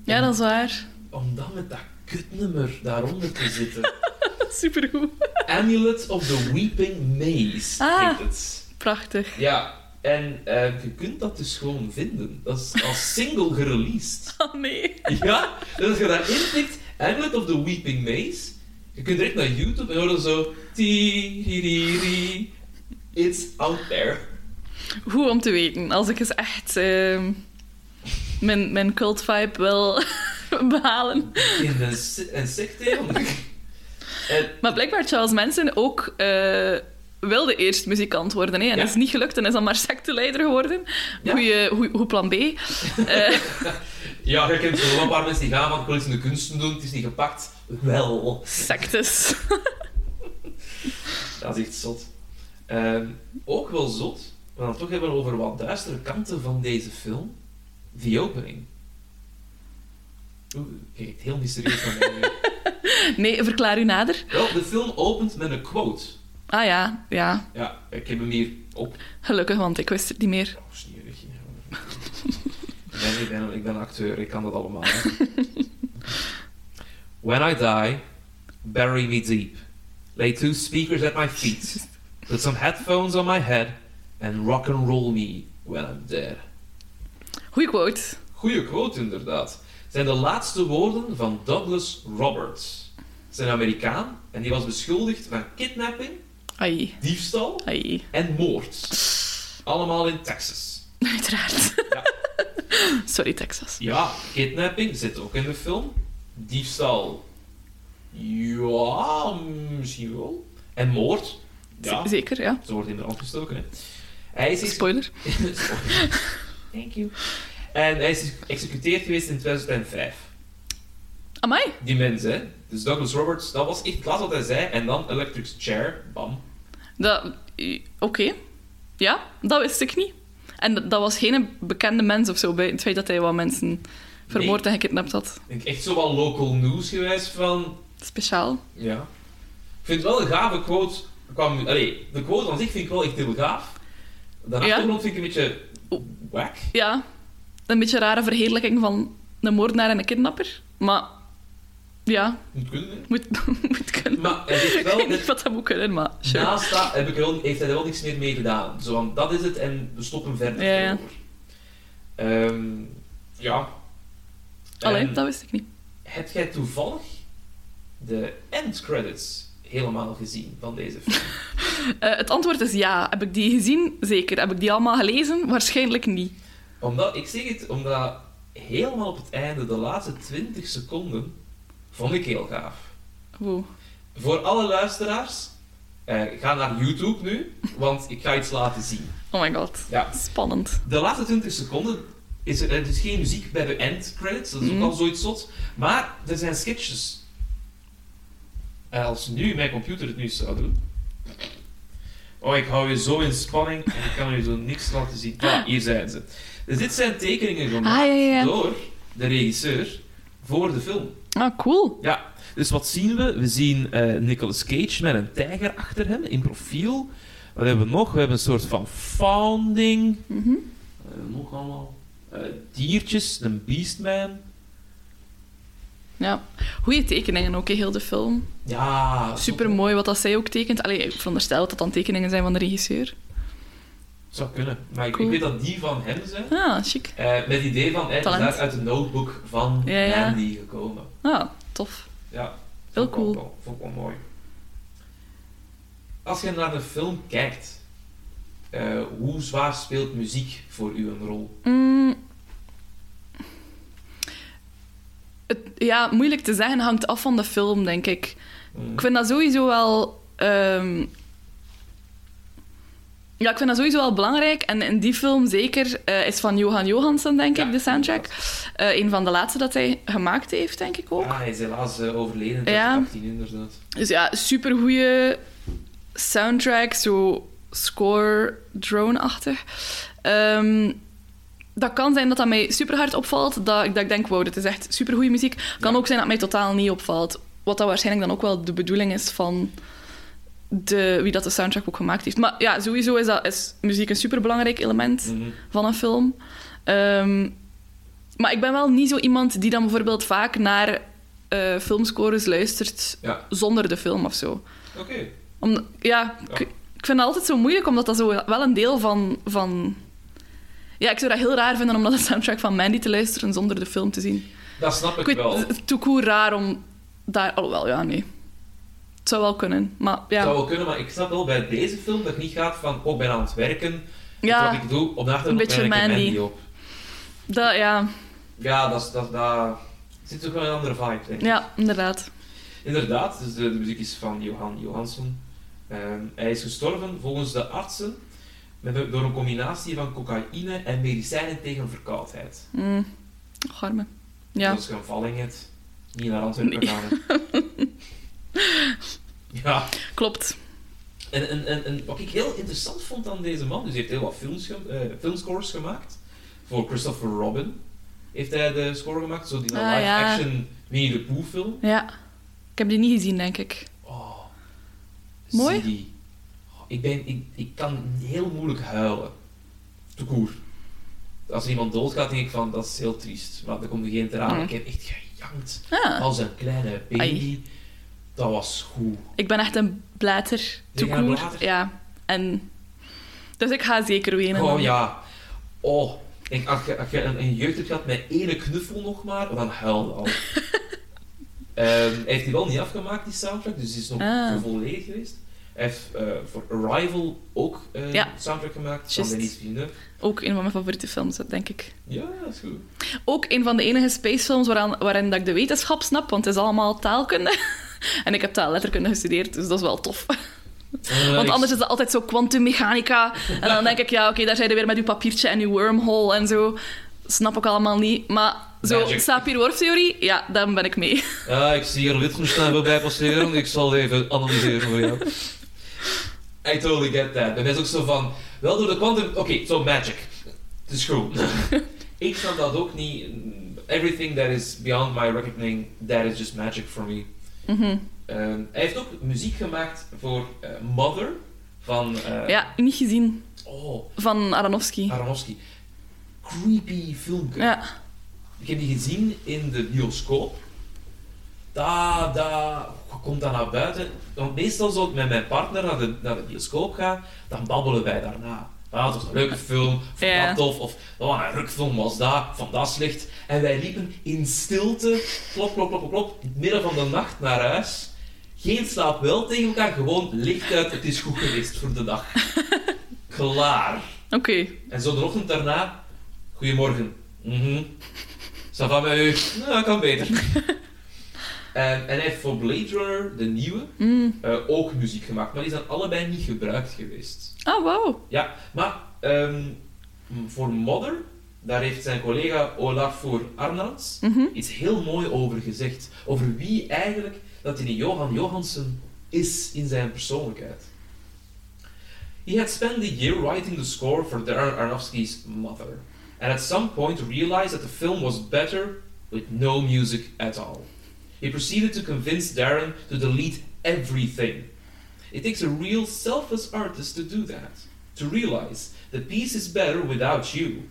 Ja, dat is waar. Om dan met dat kutnummer daaronder te zitten. [LAUGHS] Supergoed. Amulet of the Weeping Maze Ah. heet het. Prachtig. Ja, en eh, je kunt dat dus gewoon vinden. Dat is als single gereleased. [LAUGHS] Oh nee. Ja, dus als je daar intikt, Amulet of the Weeping Maze, je kunt direct naar YouTube en horen zo... It's out there. Goed om te weten. Als ik eens echt ehm, mijn, mijn cult vibe wil [LAUGHS] behalen. In een, een secte. Maar blijkbaar Charles Manson ook eh, wilde eerst muzikant worden. Hè? En Ja. is niet gelukt en is dan maar secteleider geworden. Ja. Goeie, goeie, goed plan B. [LAUGHS] Eh, ja, je kent zo wel een paar mensen die gaan van ik wil iets in de kunsten doen, het is niet gepakt. Wel. sectes. [LAUGHS] Dat is echt zot. Ehm, ook wel zot, we gaan het toch hebben over wat duistere kanten van deze film. The opening. Oeh, kijk, heel mysterieus van mij. [LAUGHS] Nee, verklaar u nader. Wel, de film opent met een quote. Ah ja, ja. Ja, ik heb hem hier op. Gelukkig, want ik wist het niet meer. Oh, snierig. ik, ben, ik, ben, ik ben acteur, ik kan dat allemaal. hè. [LAUGHS] When I die, bury me deep. Lay two speakers at my feet. Put some headphones on my head. And rock and roll me when I'm dead. Goeie quote. Goeie quote, inderdaad. Zijn de laatste woorden van Douglas Roberts. Zijn Amerikaan en die was beschuldigd van kidnapping, Ai, diefstal ai. en moord. Allemaal in Texas. [LAUGHS] Uiteraard. [LAUGHS] Sorry, Texas. Ja, kidnapping zit ook in de film. Diefstal. Ja, misschien wel. En moord. Ja, Zeker, ja. ze wordt in de brand gestoken. Hè. Hij is Spoiler. [LAUGHS] Thank you. En hij is geëxecuteerd geweest in 2005. Amai. Die mens, hè. Dus Douglas Roberts, dat was echt het laatste wat hij zei. En dan Electric Chair, bam. Dat... Oké. Ja, dat wist ik niet. En dat, was geen bekende mens of zo, bij het feit dat hij wat mensen vermoord en gekidnapt had. Ik echt zo wel local news geweest van... Speciaal. Ja. Ik vind het wel een gave quote. Kwam, allee, de quote aan zich vind ik wel echt heel gaaf. De Ja. achtergrond vind ik een beetje wack. Ja, een beetje rare verheerlijking van een moordenaar en een kidnapper. Maar ja, Moet kunnen, hè. moet, [LAUGHS] moet kunnen. Maar hij zegt ik wel, weet niet dat- wat dat moet kunnen, maar sure. naast dat heb ik wel, heeft hij er wel niks meer mee gedaan. Zo van, dat is het en we stoppen verder Ja, ja. Ehm, ja. Allee, En dat wist ik niet. Heb jij toevallig de end credits helemaal gezien van deze film? [LAUGHS] Eh, het antwoord is ja. Heb ik die gezien? Zeker. Heb ik die allemaal gelezen? Waarschijnlijk niet. Omdat, ik zeg het, omdat helemaal op het einde, de laatste 20 seconden, vond ik heel gaaf. Wow. Voor alle luisteraars, eh, ga naar YouTube nu, want ik ga iets laten zien. Oh my god. Ja. Spannend. De laatste 20 seconden is er, er is geen muziek bij de end credits, dat is ook Mhm. al zoiets zot. Maar er zijn sketches. En als nu mijn computer het nu zou doen. Oh, ik hou je zo in spanning en ik kan je zo niks laten zien. Ah, hier zijn ze. Dus dit zijn tekeningen gemaakt Ah, ja, ja, ja. door de regisseur voor de film. Ah, cool. Ja, dus wat zien we? We zien eh, Nicolas Cage met een tijger achter hem in profiel. Wat hebben we nog? We hebben een soort van founding. Mhm. Eh, nog allemaal eh, diertjes, een beastman. Ja. Goeie tekeningen ook, hè, heel de film. Ja, Super mooi wat dat zij ook tekent. Allee, ik veronderstel dat dat dan tekeningen zijn van de regisseur. Zou kunnen. Maar ik, Cool. ik weet dat die van hem zijn. Ah, chic. Eh, met het idee van, hij is uit de notebook van Ja, ja. Andy gekomen. Ah, tof. Ja. Heel cool. wel- Vond ik wel mooi. Als je naar de film kijkt, eh, hoe zwaar speelt muziek voor u een rol? Mm. Het, ja, moeilijk te zeggen. Hangt af van de film, denk ik. Mm. Ik vind dat sowieso wel... ehm, Ja, ik vind dat sowieso wel belangrijk. En in die film zeker eh, is van Johan Johansson, denk Ja, ik, de soundtrack. Eh een van de laatste dat hij gemaakt heeft, denk ik ook. Ah, hij is helaas eh, overleden in Ja. 2018 inderdaad. Dus ja, supergoeie soundtrack, zo score drone-achtig. Ehm, dat kan zijn dat dat mij super hard opvalt. Dat ik, dat ik denk, wow, dit is echt supergoeie muziek. Kan Ja. ook zijn dat mij totaal niet opvalt. Wat dat waarschijnlijk dan ook wel de bedoeling is van de, wie dat de soundtrack ook gemaakt heeft. Maar ja, sowieso is, dat, is muziek een superbelangrijk element Mhm. van een film. Ehm, maar ik ben wel niet zo iemand die dan bijvoorbeeld vaak naar eh, filmscores luistert Ja, zonder de film of zo. oké. Om, ja, ik, Ja. ik vind dat altijd zo moeilijk, omdat dat zo wel een deel van, van... Ja, ik zou dat heel raar vinden om naar de soundtrack van Mandy te luisteren zonder de film te zien. Dat snap ik, Ik weet, wel. het is raar om daar... Alhoewel, ja, nee. Het zou wel kunnen, maar ja. zou wel kunnen, maar ik snap wel bij deze film dat het niet gaat van, oh, ik ben aan het werken. Ja, Wat ik doe, op de achtergrond een beetje Mandy. Mandy op. dat, ja, Ja, dat, dat, dat zit toch wel een andere vibe, denk ik. ja, inderdaad. Inderdaad, dus de, de muziek is van Johan Johansson. Ehm, hij is gestorven volgens de artsen met, door een combinatie van cocaïne en medicijnen tegen verkoudheid. Mm. Arme. Ja. Dat is een valling het. Niet naar Antwerpen Nee. gaan. [LAUGHS] ja, Klopt. en, en, en, en wat ik heel interessant vond aan deze man, dus hij heeft heel wat films ge- eh, filmscores gemaakt. Voor Christopher Robin heeft hij de score gemaakt, zo die Ah, live-action Winnie the Pooh film. Ja. Ik heb die niet gezien, denk ik. Oh, Mooi. die. Oh, ik, ben, ik, ik kan heel moeilijk huilen. Te koer. Als er iemand doodgaat, denk ik van, dat is heel triest. Maar er komt geen traan. Mm. Ik heb echt gejankt. Ah, Als een kleine baby. Ai. Dat was goed. ik ben echt een blater. Blater? Ja. En... Dus ik ga zeker wenen. Oh dan. ja. Oh. Ik, als je, als je een, een jeugd hebt gehad met ene knuffel nog maar, dan huil al. [LAUGHS] Ehm, hij heeft die wel niet afgemaakt, die soundtrack, dus die is nog Ah. volledig geweest. Hij heeft eh, voor Arrival ook Ja. soundtrack gemaakt. Van. Denis Villeneuve. Ook een van mijn favoriete films, denk ik. Ja, dat is goed. Ook een van de enige spacefilms waaraan, waarin dat ik de wetenschap snap, want het is allemaal taalkunde. [LAUGHS] en ik heb taalletterkunde gestudeerd, dus dat is wel tof. Want anders is het altijd zo kwantummechanica. En dan denk ik, ja, oké, daar zijn we weer met uw papiertje en uw wormhole en zo. Snap ik allemaal niet. Maar zo, Magic. Sapir-Whorf-theorie, ja, daar ben ik mee. Ja, ik zie hier Wittgenstein voorbij passeren. Ik zal even analyseren voor jou. I totally get that. En dat is ook zo van... Wel door de quantum... Oké, zo magic. Het is goed. [LAUGHS] ik snap dat ook niet. Everything that is beyond my reckoning, that is just magic for me. Mhm. Ehm, hij heeft ook muziek gemaakt voor eh, Mother van... eh, Ja, niet gezien. Oh, Van Aronofsky. Aronofsky. Creepy filmpje. Ja. Ik heb die gezien in de bioscoop. Daar, daar komt dan naar buiten. Want meestal als ik met mijn partner naar de, naar de bioscoop ga, dan babbelen wij daarna. Ah, het was een leuke film, Ja. dat tof, of oh, een rukfilm was dat, van dat slecht. En wij liepen in stilte, klop, klop, klop, klop, klop, in het midden van de nacht naar huis. Geen slaap wel tegen elkaar, gewoon licht uit, het is goed geweest voor de dag. [LAUGHS] Klaar. Oké. En zo de ochtend daarna, goedemorgen. Mhm. Ça va met u? Nou, kan beter. [LAUGHS] en, en hij heeft voor Blade Runner, de nieuwe, Mm. eh, ook muziek gemaakt. Maar die zijn allebei niet gebruikt geweest. Oh, wow. Ja, maar ehm, voor Mother, daar heeft zijn collega Olafur Arnalds Mhm. iets heel mooi over gezegd. Over wie eigenlijk dat die Johan Johansen is in zijn persoonlijkheid. He had spent the year writing the score for Darren Aronofsky's Mother, and at some point realized that the film was better with no music at all. He proceeded to convince Darren to delete everything. It takes a real selfless artist to do that, to realize the piece is better without you.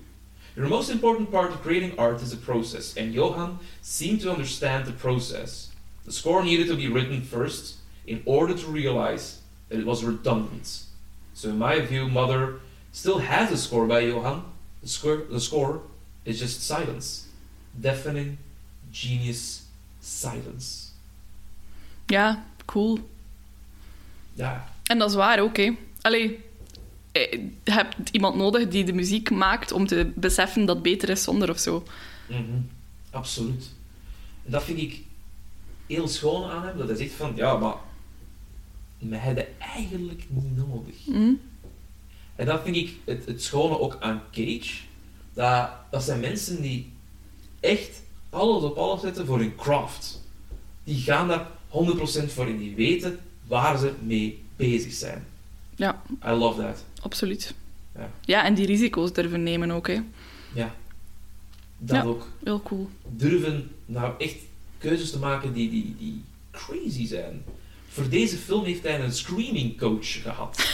The most important part of creating art is the process, and Johan seemed to understand the process. The score needed to be written first in order to realize that it was redundant. So, in my view, Mother still has a score by Johan. The score, the score is just silence. Deafening, genius silence. Ja, cool. Ja, En dat is waar ook, hè. Allee, eh, je hebt iemand nodig die de muziek maakt om te beseffen dat beter is zonder of zo. mhm, absoluut. En dat vind ik heel schoon aan hem, dat hij zegt van, ja, maar mij hebben eigenlijk niet nodig. Hm? En dat vind ik het, het schone ook aan Cage. Dat, dat zijn mensen die echt alles op alles zetten voor hun craft. Die gaan daar 100% voor in. Die weten waar ze mee bezig zijn. Ja, I love that. absoluut. Ja. Ja, en die risico's durven nemen ook, hè. Ja. Dat Ja. ook. Heel cool. Durven nou echt keuzes te maken die, die, die crazy zijn. Voor deze film heeft hij een screaming coach gehad. [LAUGHS]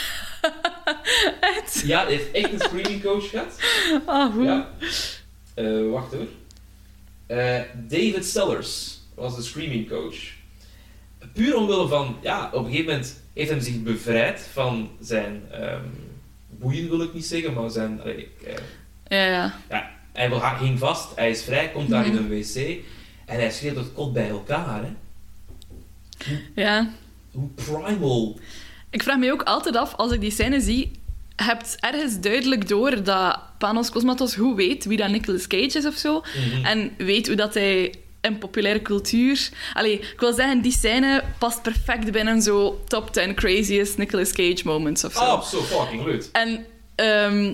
Echt? Ja, hij heeft echt een screaming coach gehad. Ah, hoe? Ja. Eh, wacht hoor. Eh, David Sellers was de screaming coach. Puur omwille van, ja, op een gegeven moment heeft hij zich bevrijd van zijn ehm, boeien, wil ik niet zeggen, maar zijn. eh, Ja, ja. ja, hij wil- hij ging vast, hij is vrij, komt daar in Mhm. een wc en hij schreeuwt het kot bij elkaar. Hè. Ja. Hoe primal. Ik vraag me ook altijd af, als ik die scène zie, hebt ergens duidelijk door dat Panos Cosmatos goed weet wie dat Nicolas Cage is of zo. Mhm. En weet hoe dat hij in populaire cultuur... Allee, ik wil zeggen, die scène past perfect binnen zo top 10 craziest Nicolas Cage moments of zo. Oh, so fucking leuk. En ehm,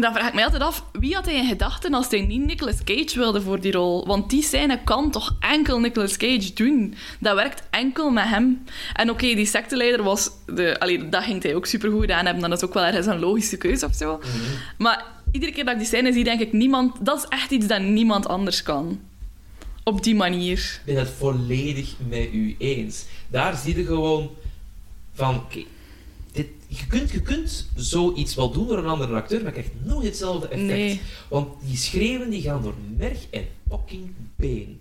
dan vraag ik mij altijd af, wie had hij in gedachten als hij niet Nicolas Cage wilde voor die rol? Want die scène kan toch enkel Nicolas Cage doen? Dat werkt enkel met hem. En oké, die secteleider was... De, allee, dat ging hij ook supergoed aan hebben. Dat is ook wel ergens een logische keuze of zo. Mhm. Maar iedere keer dat ik die scène zie, denk ik, niemand... Dat is echt iets dat niemand anders kan. Op die manier. Ik ben het volledig met u eens. Daar zie je gewoon van, je, kunt, je kunt zoiets wel doen door een andere acteur, maar je krijgt nooit hetzelfde effect. Nee. Want die schreeuwen die gaan door merg en fucking been.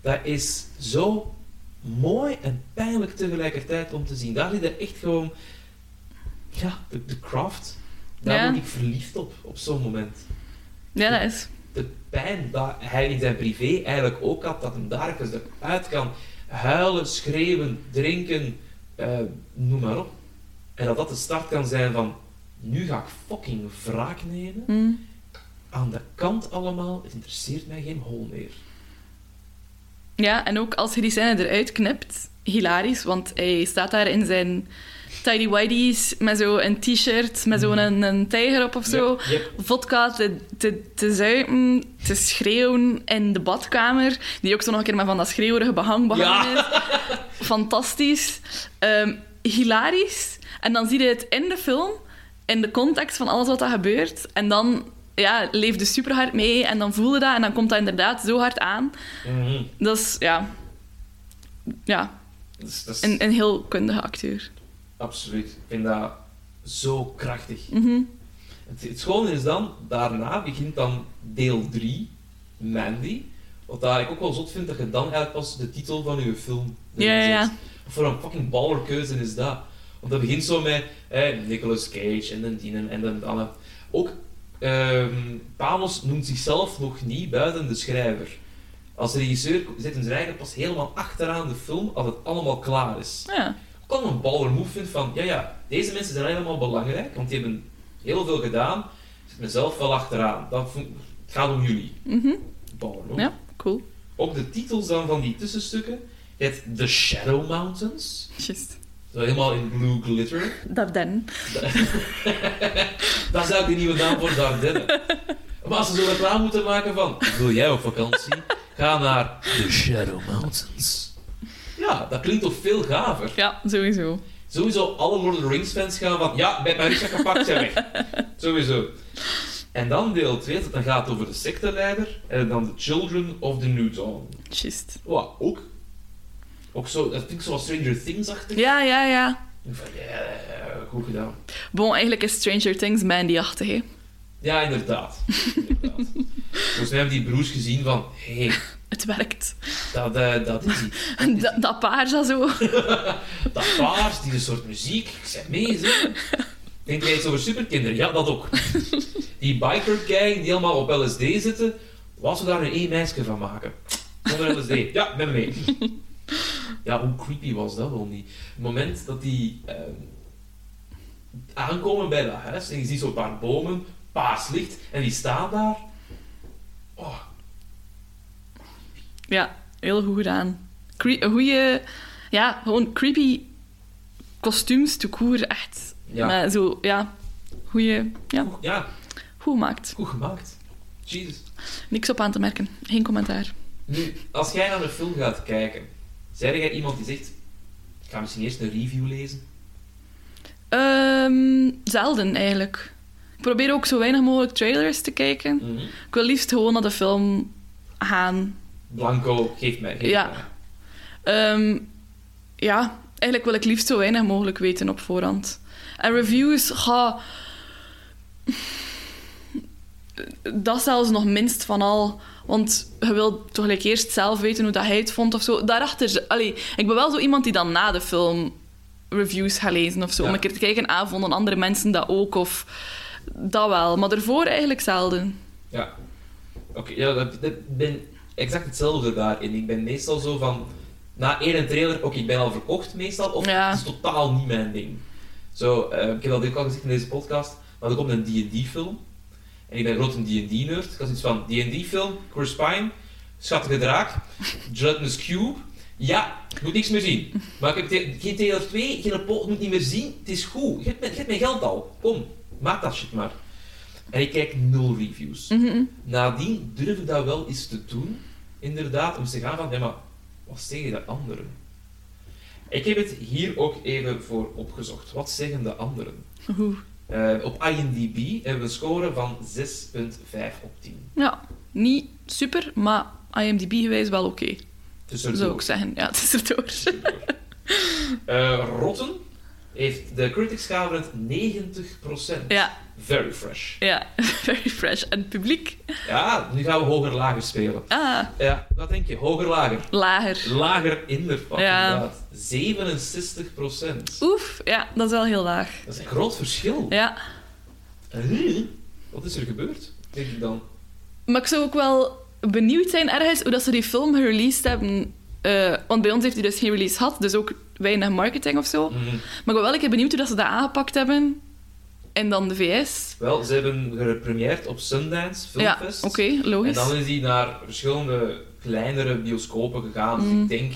Dat is zo mooi en pijnlijk tegelijkertijd om te zien. Daar zit er echt gewoon, ja, de, de craft. Daar Ja. word ik verliefd op, op zo'n moment Ja, dat is... de pijn dat hij in zijn privé eigenlijk ook had, dat hem daar even uit kan huilen, schreeuwen, drinken, eh, noem maar op. En dat dat de start kan zijn van, nu ga ik fucking wraak nemen. Hm. Aan de kant allemaal, het interesseert mij geen hol meer. Ja, en ook als je die scène eruit knipt, hilarisch, want hij staat daar in zijn tidy whities met zo'n t-shirt, met zo'n een, een tijger op of zo. Yep, yep. Vodka te, te, te zuipen, te schreeuwen in de badkamer, die ook zo nog een keer met van dat schreeuwerige behang behangen Ja. is. Fantastisch. Ehm, hilarisch. En dan zie je het in de film, in de context van alles wat er gebeurt. En dan ja, leefde super hard mee en dan voelde dat en dan komt dat inderdaad zo hard aan. Mhm. Dat is, ja... Ja, dat is een, een heel kundige acteur. absoluut. Ik vind dat zo krachtig. Mhm. Het, het schone is dan, daarna begint dan deel 3, Mandy. Wat daar ik ook wel zot vind, dat je dan eigenlijk pas de titel van je film Ja, ja, voor een fucking ballerkeuze is dat? Want dat begint zo met eh, Nicolas Cage en dan die en dan dan. Ook ehm, Panos noemt zichzelf nog niet buiten de schrijver. Als regisseur zit hem zijn eigen pas helemaal achteraan de film als het allemaal klaar is. Ja. Ook al een baller move vind van, ja ja, deze mensen zijn helemaal belangrijk, want die hebben heel veel gedaan. Ik zit mezelf wel achteraan. Dat het gaat om jullie. Mhm. Baller move. ja, cool. Ook de titels dan van die tussenstukken. Je hebt The Shadow Mountains. Just. Zo helemaal in blue glitter. Dat dan. Dat is eigenlijk de nieuwe naam voor Dardenne. Maar als ze zo reclame moeten maken van... Wil jij op vakantie? Ga naar The Shadow Mountains. Ja, dat klinkt toch veel gaver. Ja, sowieso. Sowieso alle Lord of the Rings fans gaan van... Ja, met mijn rugzak gepakt, zijn weg. [LAUGHS] Sowieso. En dan deel 2, dat dan gaat over de secteleider. En dan de Children of the New Dawn. Just. Wow, ook. Ook zo, dat vind ik zoals Stranger Things-achtig. Ja, ja, ja. Ik Van, ja, goed gedaan. Bon, eigenlijk is Stranger Things Mandy-achtig, hè. Ja, inderdaad. inderdaad. [LAUGHS] Dus we hebben die broers gezien van... Hey, [LAUGHS] Het werkt. dat, eh, dat is iets. [LAUGHS] Dat, dat paard zo zo. Dat paard, die een soort muziek. Ik zeg mee, zeg. Denk jij iets over superkinderen? Ja, dat ook. Die biker gang die allemaal op LSD zitten, was er daar een één meisje van maken. Zonder LSD. Ja, met me mee. Ja, hoe creepy was dat wel niet? Het moment dat die ehm, aankomen bij dat huis en je ziet zo'n paar bomen, paars licht, en die staan daar. Oh, Ja, heel goed gedaan. Cre een goede... Ja, gewoon creepy kostuums, te koer, echt. Ja. Met zo, ja... Goeie... Ja, goed- ja, goed gemaakt. goed gemaakt. Jesus. Niks op aan te merken. Geen commentaar. Nu, als jij naar een film gaat kijken, zeg jij iemand die zegt: Ik ga misschien eerst een review lezen? Ehm, zelden, eigenlijk. Ik probeer ook zo weinig mogelijk trailers te kijken. Mhm. Ik wil liefst gewoon naar de film gaan. Blanco, geef mij. Geef Ja. mij. Ehm, ja, eigenlijk wil ik liefst zo weinig mogelijk weten op voorhand. En reviews, ga... Dat zelfs nog minst van al. Want je wilt toch gelijk eerst zelf weten hoe dat hij het vond of zo. Daarachter... Allee, ik ben wel zo iemand die dan na de film reviews gaat lezen of zo. Ja. Om een keer te kijken, ah, vonden andere mensen dat ook? Of... Dat wel, maar daarvoor eigenlijk zelden. Ja. Oké, ja, dat, dat ben exact hetzelfde daarin. Ik ben meestal zo van... Na één trailer, oké, ik ben al verkocht meestal, of Ja. het is totaal niet mijn ding. Zo, eh, ik heb dat ook al gezegd in deze podcast, maar er komt een D&D-film. En ik ben groot een D&D-nerd. Ik had zoiets van, D&D-film, Chris Pine, Schattige Draak, Gelatinous Cube. Ja, ik moet niks meer zien. Maar ik heb geen trailer 2, geen report, ik moet niet meer zien. Het is goed. Je hebt mijn, je hebt mijn geld al. Kom, maak dat shit maar. En ik kijk nul reviews. Mhm. Nadien durf ik dat wel eens te doen, inderdaad, om te gaan van, ja, maar wat zeggen de anderen? Ik heb het hier ook even voor opgezocht. Wat zeggen de anderen? Oeh. Eh, op IMDb hebben we een score van 6,5 op 10. Ja, niet super, maar IMDb-gewijs wel oké. Tussendoor. Zou ik zeggen. Ja, het is erdoor. Eh, Rotten heeft de critics gehouden 90%. Ja, Very fresh. ja. [LAUGHS] Very fresh. En het publiek? Ja, nu gaan we hoger-lager spelen. Ah, Ja, wat denk je? Hoger-lager. lager. Lager in de fucking Ja. daad. 67%. Oef, ja, dat is wel heel laag. Dat is een groot verschil. Ja. Huh? Wat is er gebeurd? Denk ik dan. Maar ik zou ook wel benieuwd zijn ergens hoe dat ze die film gereleased hebben eh, want bij ons heeft hij dus geen release gehad, dus ook weinig marketing of zo. Mhm. Maar ik ben wel een keer benieuwd hoe dat ze dat aangepakt hebben. En dan de VS. Wel, ze hebben gepremieerd op Sundance Ja, Filmfest. oké, En logisch. dan is hij naar verschillende kleinere bioscopen gegaan. Dus Mm. ik denk...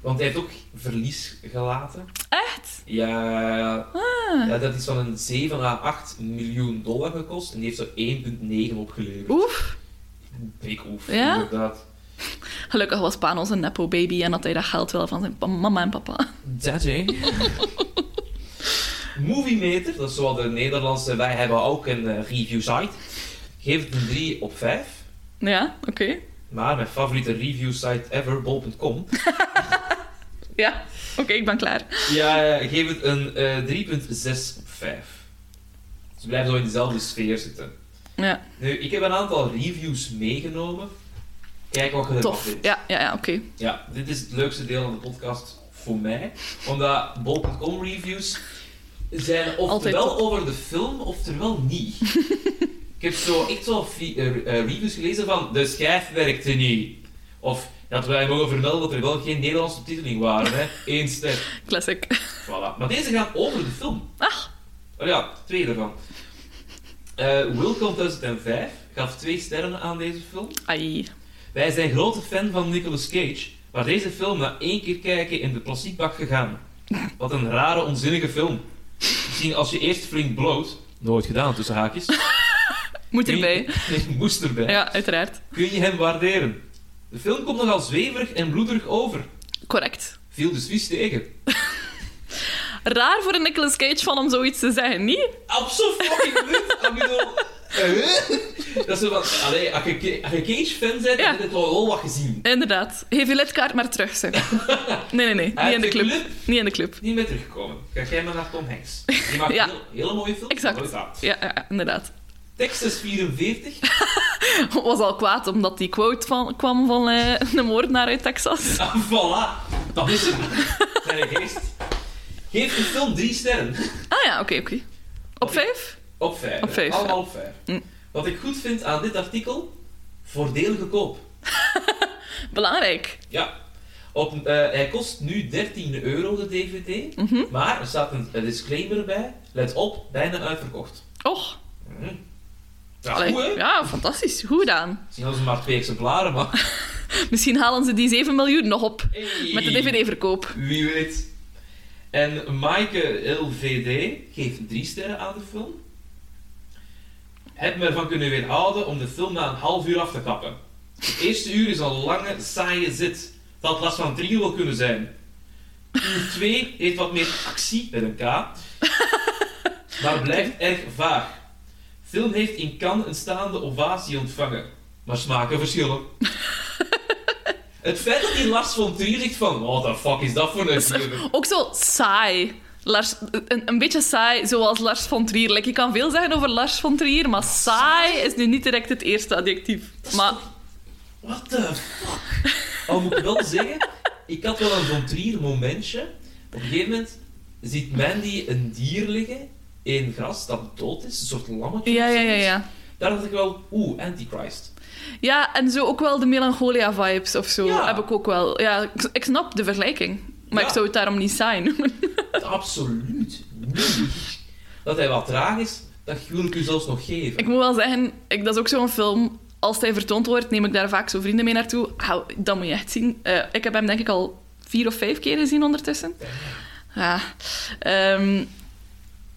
Want hij heeft ook verlies gelaten. Echt? Ja, Ah. ja, dat is van een 7 à 8 miljoen dollar gekost. En die heeft zo 1,9 opgeleverd. Oef. Big oef, Ja? inderdaad. Gelukkig was Panos een nepo baby en had hij dat geld wel van zijn mama en papa. Dat, hè. Moviemeter, dat is zoals de Nederlandse, wij hebben ook een eh, review site. Geeft het een 3 op 5. Ja, oké. Maar mijn favoriete review site ever, bol.com, [LAUGHS] Ja, oké, ik ben klaar. ja, geeft het een eh 3,6 op 5. Dus we blijven zo in dezelfde sfeer zitten. Ja, Nu, ik heb een aantal reviews meegenomen. Kijk wat je tof. vindt. Ja, ja, ja oké. Ja, dit is het leukste deel van de podcast voor mij. Omdat bol.com reviews zijn oftewel over de film, oftewel niet. [LAUGHS] ik heb zo echt zo eh, eh, reviews gelezen van de schijf werkte niet. Of dat wij mogen vermelden dat er wel geen Nederlandse ondertiteling waren. Hè. [LAUGHS] Eén ster. Classic. Voilà. Maar deze gaan over de film. Ah. Oh ja, twee ervan. Eh Wilcom 2005 gaf twee sterren aan deze film. Ai. Wij zijn grote fan van Nicolas Cage, maar deze film na één keer kijken in de plastiekbak gegaan. Wat een rare, onzinnige film. Misschien als je eerst flink bloot, nooit gedaan tussen haakjes, [LAUGHS] Moet erbij. [LAUGHS] Nee, moest erbij, Ja, uiteraard. kun je hem waarderen. De film komt nogal zweverig en bloederig over. Correct. Viel dus vies tegen. [LAUGHS] Raar voor een Nicolas Cage van om zoiets te zeggen, niet? Absoluut fucking niet. Eh, [LAUGHS] Dat is zo van, allee, als je, als je Cage-fan bent, Ja. heb je toch wel wat gezien. Inderdaad. Geef je lidkaart maar terug, zeg. [LAUGHS] Nee, nee, nee. Niet in de de club. club? Niet in de club. Niet meer teruggekomen. Ga jij maar naar Tom Hanks. Die maakt [LAUGHS] Ja. heel, hele mooie films. Exact. Ja, ja, inderdaad. Texas 44. was al kwaad omdat die quote van, kwam van eh, de moordenaar uit Texas. Ah, voilà. Dat is hem. Zijn geest. Geef de film drie sterren. Ah ja, oké, oké. Op vijf? Op vijf. Op vijf, Allemaal op vijf. Hm. Wat ik goed vind aan dit artikel, voordelige koop. [LAUGHS] Belangrijk. Ja. Op, eh, hij kost nu 13 euro, de DVD. Mhm. Maar er staat een, een disclaimer bij. Let op, bijna uitverkocht. Och, Hm. Ja, allee, goed hè? ja, fantastisch. Goed gedaan. Misschien hadden ze maar twee exemplaren, maar... [LAUGHS] Misschien halen ze die 7 miljoen nog op Hey. met de DVD-verkoop. Wie weet. En Maaike LVD geeft drie sterren aan de film. Heb me ervan kunnen weerhouden om de film na een half uur af te kappen. Het eerste uur is een lange, saaie zit. Had last van drie wel kunnen zijn. Uur 2 heeft wat meer actie met een K, maar blijft erg vaag. Film heeft in Cannes een staande ovatie ontvangen, maar smaken verschillen. Het feit dat die Lars von Trier zegt van, what the fuck is dat voor een film? Ook zo saai. Lars, een, een beetje saai, zoals Lars von Trier. Like, je kan veel zeggen over Lars von Trier, maar saai is nu niet direct het eerste adjectief. Maar What the fuck? Al moet ik wel [LAUGHS] zeggen, ik had wel een von Trier momentje. Op een gegeven moment ziet Mandy een dier liggen in gras dat dood is, een soort lammetje. ja, ja, ja, ja. Daar dacht ik wel, oeh, Antichrist. Ja, en zo ook wel de Melancholia-vibes of zo Ja. heb ik ook wel. Ja, ik, ik snap de vergelijking. Maar Ja. ik zou het daarom niet saai noemen. [LAUGHS] Absoluut niet. Dat hij wat traag is, dat wil ik u zelfs nog geven. Ik moet wel zeggen, ik, dat is ook zo'n film. Als hij vertoond wordt, neem ik daar vaak zo vrienden mee naartoe. Hou, dat moet je echt zien. Eh, ik heb hem denk ik al vier of vijf keer gezien ondertussen. Ja. Ehm,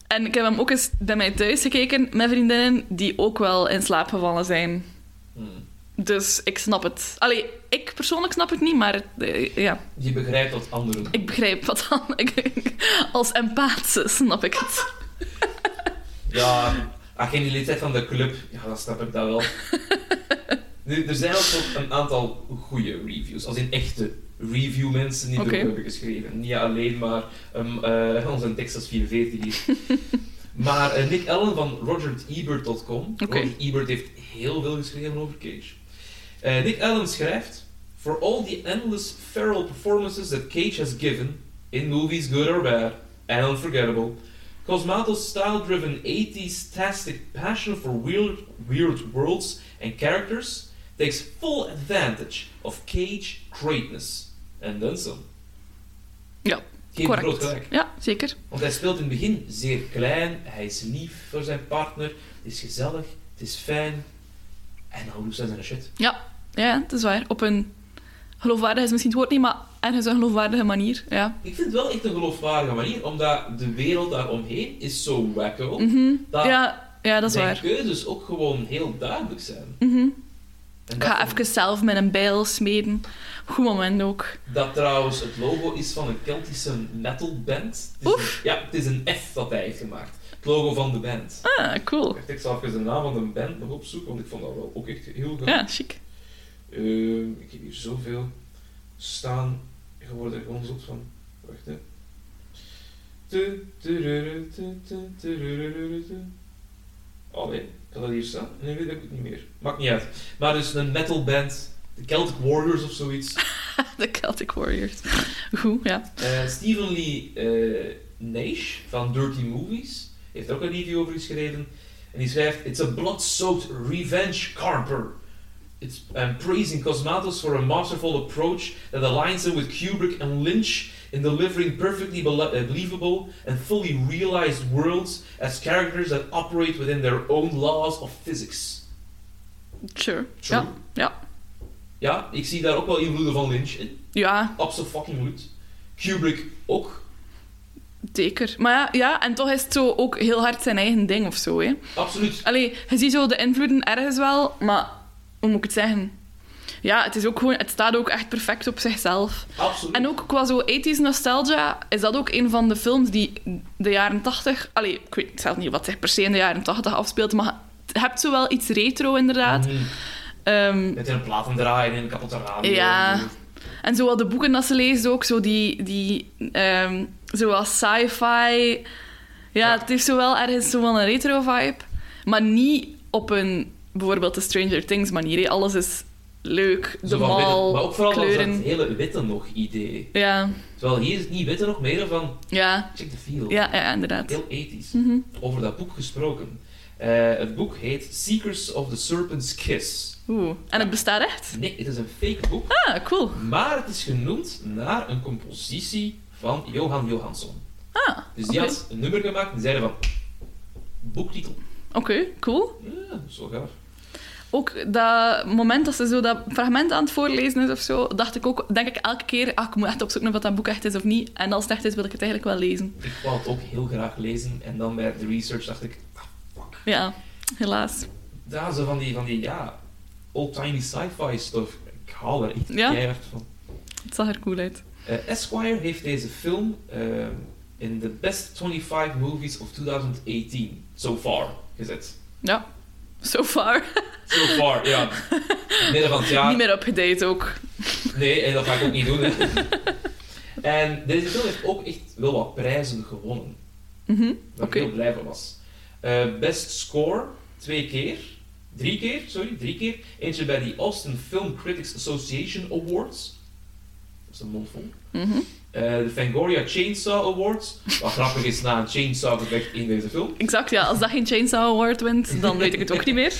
en ik heb hem ook eens bij mij thuis gekeken met vriendinnen die ook wel in slaap gevallen zijn. Dus ik snap het. Allee, ik persoonlijk snap het niet, maar eh, ja, Je begrijpt wat anderen ik begrijp wat. [LAUGHS] Ik, als empath snap ik het. Ja, als je niet lid bent van de club, ja, dan snap ik dat wel. Nu, er zijn ook een aantal goede reviews, als in echte review-mensen die Oké. erop hebben geschreven. Niet alleen maar um, eh, onze Texas 44 hier. [LAUGHS] maar eh, Nick Allen van RogerEbert.com. Oké. Roger Ebert heeft heel veel geschreven over Cage. Eh, Nick Allen schrijft... For all the endless feral performances that Cage has given, in movies good or bad, and unforgettable, Cosmato's style-driven 80s-tastic passion for weird, weird worlds and characters takes full advantage of Cage greatness. en Dunson. Ja, Geen groot correct. gelijk. Ja, zeker. Want hij speelt in het begin zeer klein, hij is lief voor zijn partner, het is gezellig, het is fijn. En dan doet hij zijn shit. Ja, ja, het is waar. Op een geloofwaardige is misschien het woord niet, maar ergens een geloofwaardige manier. Ja. Ik vind het wel echt een geloofwaardige manier, omdat de wereld daaromheen is zo wacko, Mhm. dat ja, ja, dat is waar. keuzes ook gewoon heel duidelijk zijn. Mhm. Ik ga even zelf met een bijl smeden. Goed moment ook. Dat trouwens het logo is van een Keltische metalband. Het is Oef. een- ja, het is een F dat hij heeft gemaakt. Het logo van de band. Ah, cool. Ik zal even de naam van de band nog opzoeken, want ik vond dat wel ook echt heel gaaf. Ja, chic. Ehm, ik heb hier zoveel staan. Je wordt er gewoon zot van. Wacht, hè. Oh nee, ik had dat hier staan. Nu weet ik het niet meer. Maakt niet uit. Maar dus een metalband, de Celtic Warriors of zoiets. [LAUGHS] De Celtic Warriors. Goed, ja. Eh, Stephen Lee eh Naish van Dirty Movies heeft er ook een review over geschreven. En die schrijft: It's a blood-soaked revenge carper. It's um, praising Cosmatos for a masterful approach that aligns him with Kubrick and Lynch in delivering perfectly uh, believable and fully realized worlds as characters that operate within their own laws of physics. Sure. True. Ja. Ja. Ja, ik zie daar ook wel invloeden van Lynch in. Ja, Absoluut. Kubrick ook. zeker. Maar ja, ja, en toch is het zo ook heel hard zijn eigen ding of zo, hè. Absoluut. Allee, je ziet zo de invloeden ergens wel, maar hoe moet ik het zeggen? Ja, het is ook gewoon, het staat ook echt perfect op zichzelf. Absoluut. En ook qua zo 80s nostalgia is dat ook een van de films die de jaren 80. Allee, ik weet zelf niet wat zich per se in de jaren 80 afspeelt, maar je hebt zo wel iets retro inderdaad. Mhm. Ehm, Met een platen draaien en een kapotte radio. Ja. en zo wat de boeken dat ze leest ook, zo die, die ehm zoals sci-fi. Ja, Ja. het heeft zo wel ergens zo wel een retro vibe, maar niet op een bijvoorbeeld de Stranger Things manier. hè. Alles is leuk, de Zo mal, maar ook vooral dat- kleuren. dat hele witte nog idee. Ja, Terwijl hier is het niet witte nog meer van ja, check the feel. ja, ja, inderdaad. Heel ethisch. Mhm. Over dat boek gesproken. Eh, het boek heet Seekers of the Serpent's Kiss. Oeh, en het bestaat echt? Nee, het is een fake boek, Ah, cool. maar het is genoemd naar een compositie van Johan Johansson. Ah, Dus die had een nummer gemaakt en die zeiden van boektitel. Oké, cool. Ja, wel gaaf. Ook dat moment dat ze zo dat fragment aan het voorlezen is of zo, dacht ik ook, denk ik elke keer, ah, ik moet echt opzoeken of dat boek echt is of niet. En als het echt is, wil ik het eigenlijk wel lezen. Ik wou het ook heel graag lezen en dan bij de research dacht ik, Ja, helaas. daar zo van die, van die ja, old-timey sci-fi stuff. Ik hou er echt Ja? keihard van. Het zag er cool uit. Eh, Esquire heeft deze film eh, in de best 25 movies of 2018 so far gezet. Ja, so far. So far, ja. [LAUGHS] Midden van het jaar. Niet meer upgedate ook. Nee, en dat ga ik ook niet doen. Hè. [LAUGHS] En deze film heeft ook echt wel wat prijzen gewonnen. Mhm, Waar ik heel blij van was. Eh, best Score, twee keer. Drie keer, sorry, drie keer. Eentje bij de Austin Film Critics Association Awards. Dat is een mondvol. Eh, de Fangoria Chainsaw Awards. Wat grappig is na een chainsaw gevecht in deze film. Exact, ja. Als dat geen Chainsaw Award wint, dan weet ik het ook niet meer.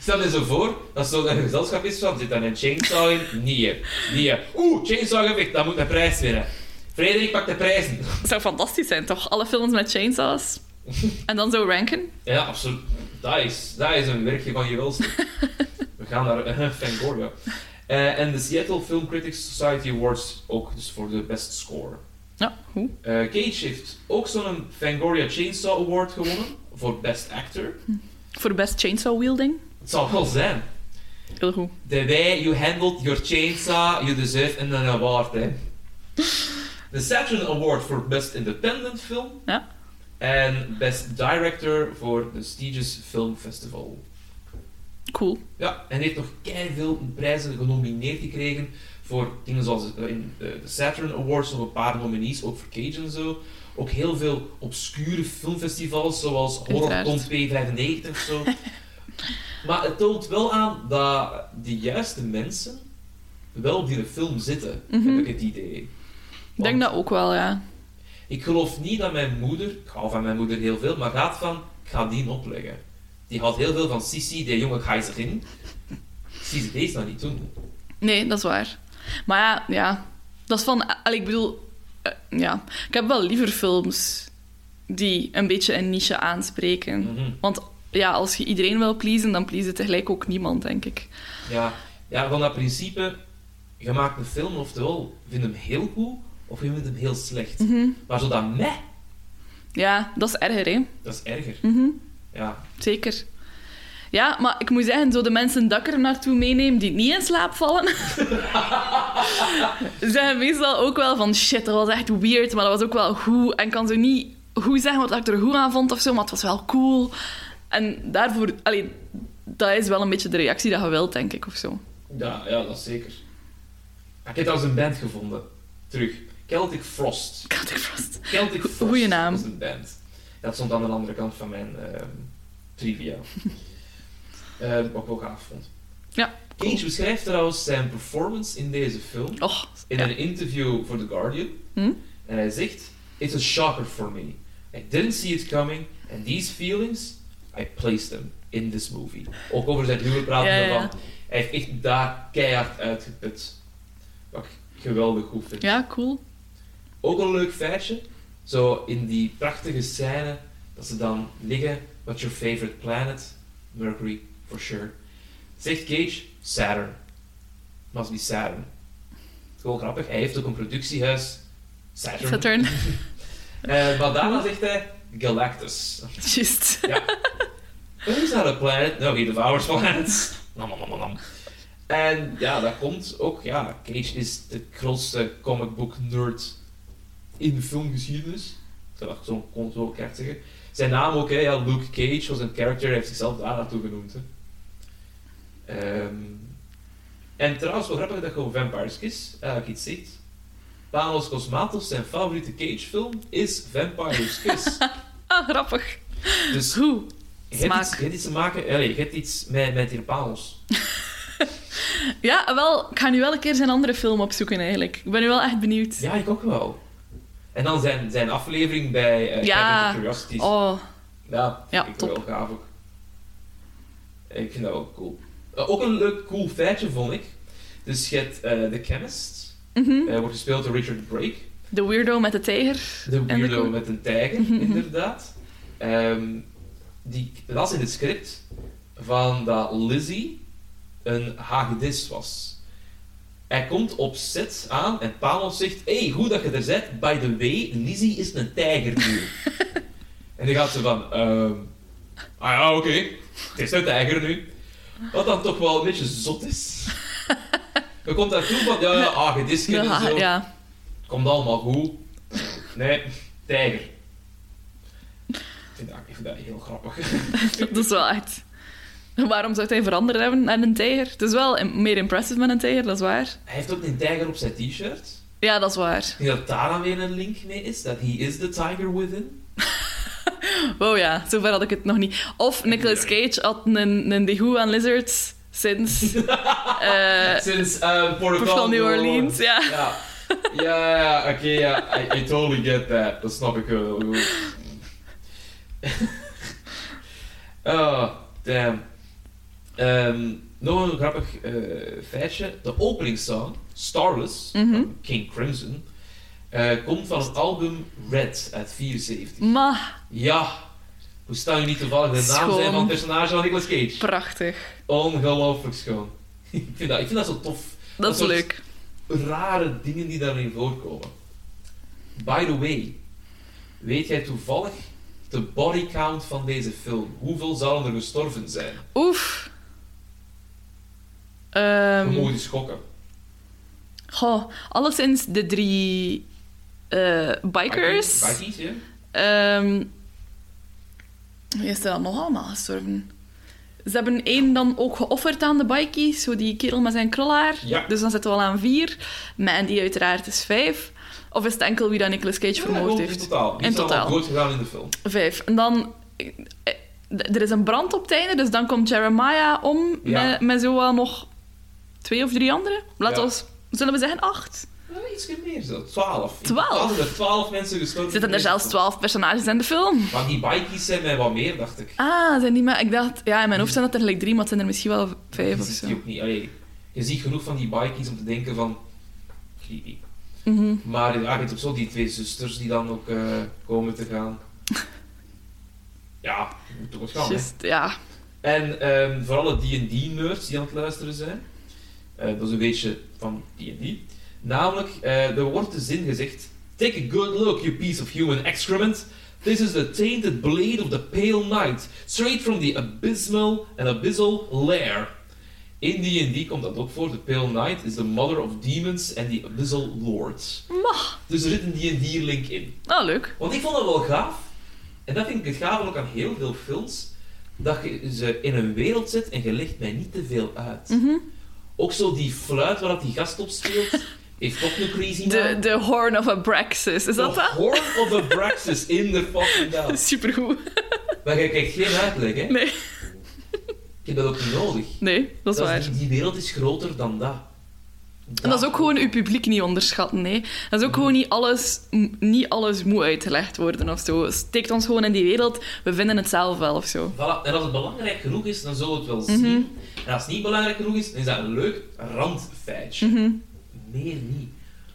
Stel je zo voor, dat zo een gezelschap is van, zit daar een chainsaw in? Nee. Nee. Oeh, chainsaw gevecht, dat moet een prijs winnen. Frederik pakt de prijzen. Het zou fantastisch zijn, toch? Alle films met chainsaws. En dan zo ranken. Ja, absoluut. Dat is, dat is een werkje van je welste. We gaan naar uh, Fangoria. Eh, en de Seattle Film Critics Society Awards ook dus voor de best score. Ja, goed. Eh, Cage heeft ook zo'n Fangoria Chainsaw Award gewonnen voor best actor. Voor best chainsaw wielding. Het zal wel zijn. Heel goed. The way you handled your chainsaw, you deserve an award. Hè. De Saturn Award voor Best Independent Film. Ja. En Best Director voor Prestigious Film Festival. Cool. Ja, en heeft nog veel prijzen genomineerd gekregen voor dingen zoals eh, in eh, de Saturn Awards, nog een paar nominees, ook voor Cage en zo. Ook heel veel obscure filmfestivals, zoals HorrorCon Uiteraard. P95 of zo. [LAUGHS] maar het toont wel aan dat de juiste mensen wel op die film zitten, Mhm. heb ik het idee. Ik denk dat ook wel, ja. Ik geloof niet dat mijn moeder, ik hou van mijn moeder heel veel, maar gaat van, ik ga die opleggen. Die houdt heel veel van Sissi, die jongen ga je zich in. Zie ze deze nou niet doen. Nee, dat is waar. Maar ja, ja. Dat is van... ik bedoel... eh, ja, ik heb wel liever films die een beetje een niche aanspreken. Mhm. Want ja, als je iedereen wil pleasen, dan please je tegelijk ook niemand, denk ik. Ja, ja, van dat principe, je maakt een film, oftewel, je vindt hem heel goed, of je vindt hem heel slecht. Mhm. Maar zo dat meh, Ja, dat is erger, hè. dat is erger. Mhm. Ja, Zeker. Ja, maar ik moet zeggen, zo de mensen dat ik er naartoe meeneem die niet in slaap vallen, [LAUGHS] zeggen meestal ook wel van shit, dat was echt weird, maar dat was ook wel goed. En kan zo niet goed zeggen wat ik er goed aan vond of zo, maar het was wel cool. En daarvoor, allee, dat is wel een beetje de reactie dat je wilt, denk ik, of zo. ja, ja dat is zeker. Ik heb trouwens een band gevonden, terug. Celtic Frost. Ik vast. Celtic Frost Goeie naam. was een band. Dat stond aan de andere kant van mijn ehm, trivia. [LAUGHS] Ehm, wat ik wel gaaf vond. Ja. Cage beschrijft trouwens zijn performance in deze film in ja. een interview voor The Guardian. Hm? En hij zegt: It's a shocker for me. I didn't see it coming, and these feelings, I placed them in this movie. Ook over zijn huwelijk praten Ja, we ja. van. Hij heeft echt daar keihard uitgeput. Wat ik geweldig goed vind. Ja, cool. Ook een leuk feitje. Zo in die prachtige scène dat ze dan liggen. What's your favorite planet? Mercury, for sure. Zegt Cage, Saturn. Must be Saturn. Gewoon grappig. Hij heeft ook een productiehuis. Saturn. Saturn. [LAUGHS] Eh, maar daarna zegt hij Galactus. Just. Ja. Who's not a planet? No, he devours planets. Nom, nom, nom, nom. En ja, dat komt ook. Ja, Cage is de grootste comic book nerd in de filmgeschiedenis. Dat ik zo kon zo keihard zeggen. Zijn naam ook, hè, ja, Luke Cage was een character, hij heeft zichzelf daar naartoe genoemd. Hè. Ehm, en trouwens, wel grappig dat je over Vampire's Kiss eigenlijk iets zegt. Panos Cosmatos, zijn favoriete Cage-film, is Vampire's Kiss. [LAUGHS] Ah, grappig. dus Goed. je hebt, iets, je hebt iets te maken, je hebt iets met, met die Panos. [LAUGHS] Ja, wel, ik ga nu wel een keer zijn andere film opzoeken, eigenlijk. Ik ben nu wel echt benieuwd. Ja, ik ook wel. En dan zijn, zijn aflevering bij uh, Ja. Curiosities. Oh, Ja, Ja, ik top. wel gaaf ook. Ik vind dat wel cool. Eh, ook een leuk cool feitje vond ik. Dus je hebt eh The Chemist, mhm. wordt gespeeld door Richard Brake. De weirdo met de tijger. De weirdo met een tijger, Mhm. inderdaad. Ehm, die las in het script van dat Lizzie een hagedis was. Hij komt op set aan en Panos zegt: Hey, goed dat je er bent. By the way, Lizzie is een tijger nu. [LAUGHS] en dan gaat ze van: ehm, Ah ja, oké, het is een tijger nu. Wat dan toch wel een beetje zot is. [LAUGHS] Dan komt daartoe van: Ja, ja, hagedisken en Ja, zo. ja. Komt allemaal goed. Nee, tijger. Ik vind dat, ik vind dat heel grappig. [LAUGHS] dat is wel echt... [LAUGHS] Waarom zou hij veranderd hebben naar een tijger? Het is wel meer impressive met een tijger, dat is waar. Hij heeft ook een tijger op zijn t-shirt. Ja, dat is waar. Ik denk dat daar dan weer een link mee is. Dat he is the tiger within. [LAUGHS] Oh ja, zover had ik het nog niet. Of Nicolas Cage had een, een degoe aan lizards sinds [LAUGHS] eh Sinds uh, Portugal, New Orleans. Ja. Ja, ja, ja oké, ja. I, I totally get that. Dat snap ik wel goed. oh, damn. Ehm, nog een grappig eh, feitje. De openingssong, Starless, van King Crimson, eh, komt van het album Red uit 74. Maar Ja, hoe staan je niet toevallig de naam zijn van het personage van Nicolas Cage? prachtig. Ongelooflijk schoon. [LAUGHS] ik, vind dat, ik vind dat zo tof. Dat is leuk. Rare dingen die daarin voorkomen. By the way, weet jij toevallig de body count van deze film? Hoeveel zouden er gestorven zijn? Oef. We Ehm mogen eens schokken. goh, alleszins de drie eh, bikers. Bikies, ja? Ehm wie is er dan nog allemaal gestorven? Ze hebben één dan ook geofferd aan de bikies, zo die kerel met zijn krulhaar. Ja. Dus dan zitten we al aan vier. Mandy uiteraard is vijf. Of is het enkel wie dat Nicolas Cage Ja, vermoord heeft? In totaal. Die In totaal. dood gegaan in de film. Vijf. En dan... eh, Er is een brand op het einde, dus dan komt Jeremiah om Ja. met, met zo wel nog twee of drie anderen. Laten we, zullen we zeggen acht? Ja, iets meer zo. Twaalf. Twaalf? er twaalf mensen gestorven. Zitten er zelfs twaalf personages in de film? Maar die bikies zijn mij wat meer, dacht ik. Ah, zijn die maar... Ik dacht... Ja, in mijn hoofd zijn dat er gelijk drie, maar het zijn er misschien wel vijf of zo. ook niet. Allee, je ziet genoeg van die bikies om te denken van... Creepy. Mhm. Maar ja, je hebt ook zo die twee zusters die dan ook eh, komen te gaan. [LAUGHS] Ja, moet toch wat gaan, hè. Just, ja. En ehm, voor alle D&D-nerds die aan het luisteren zijn, dat is een beetje van D&D. Namelijk, eh, er wordt de zin gezegd, Take a good look, you piece of human excrement. This is the tainted blade of the pale knight, straight from the abysmal and abyssal lair. In D&D komt dat ook voor. The Pale Knight is the mother of demons and the abyssal lords. Mach. Dus er zit een D&D-link in. Oh, leuk. Want ik vond dat wel gaaf. En dat vind ik het gaaf ook aan heel veel films. Dat je ze in een wereld zet en je legt mij niet te veel uit. Mhm. Ook zo die fluit waar dat die gast op speelt, heeft toch een crazy De, de Horn of Abraxas, is dat dat? Horn of Abraxas in de fucking [LAUGHS] naam. Supergoed. Maar je krijgt geen uitleg, hè? Nee, Ik heb dat ook niet nodig. nee, dat is waar. die, die wereld is groter dan dat. En dat is ook gewoon uw publiek niet onderschatten. Nee. Dat is ook gewoon niet alles, niet alles moet uitgelegd worden of zo. Steekt ons gewoon in die wereld, we vinden het zelf wel of zo. Voilà. En als het belangrijk genoeg is, dan zullen we het wel Mhm. zien. En als het niet belangrijk genoeg is, dan is dat een leuk randfeitje. Mhm. Meer niet.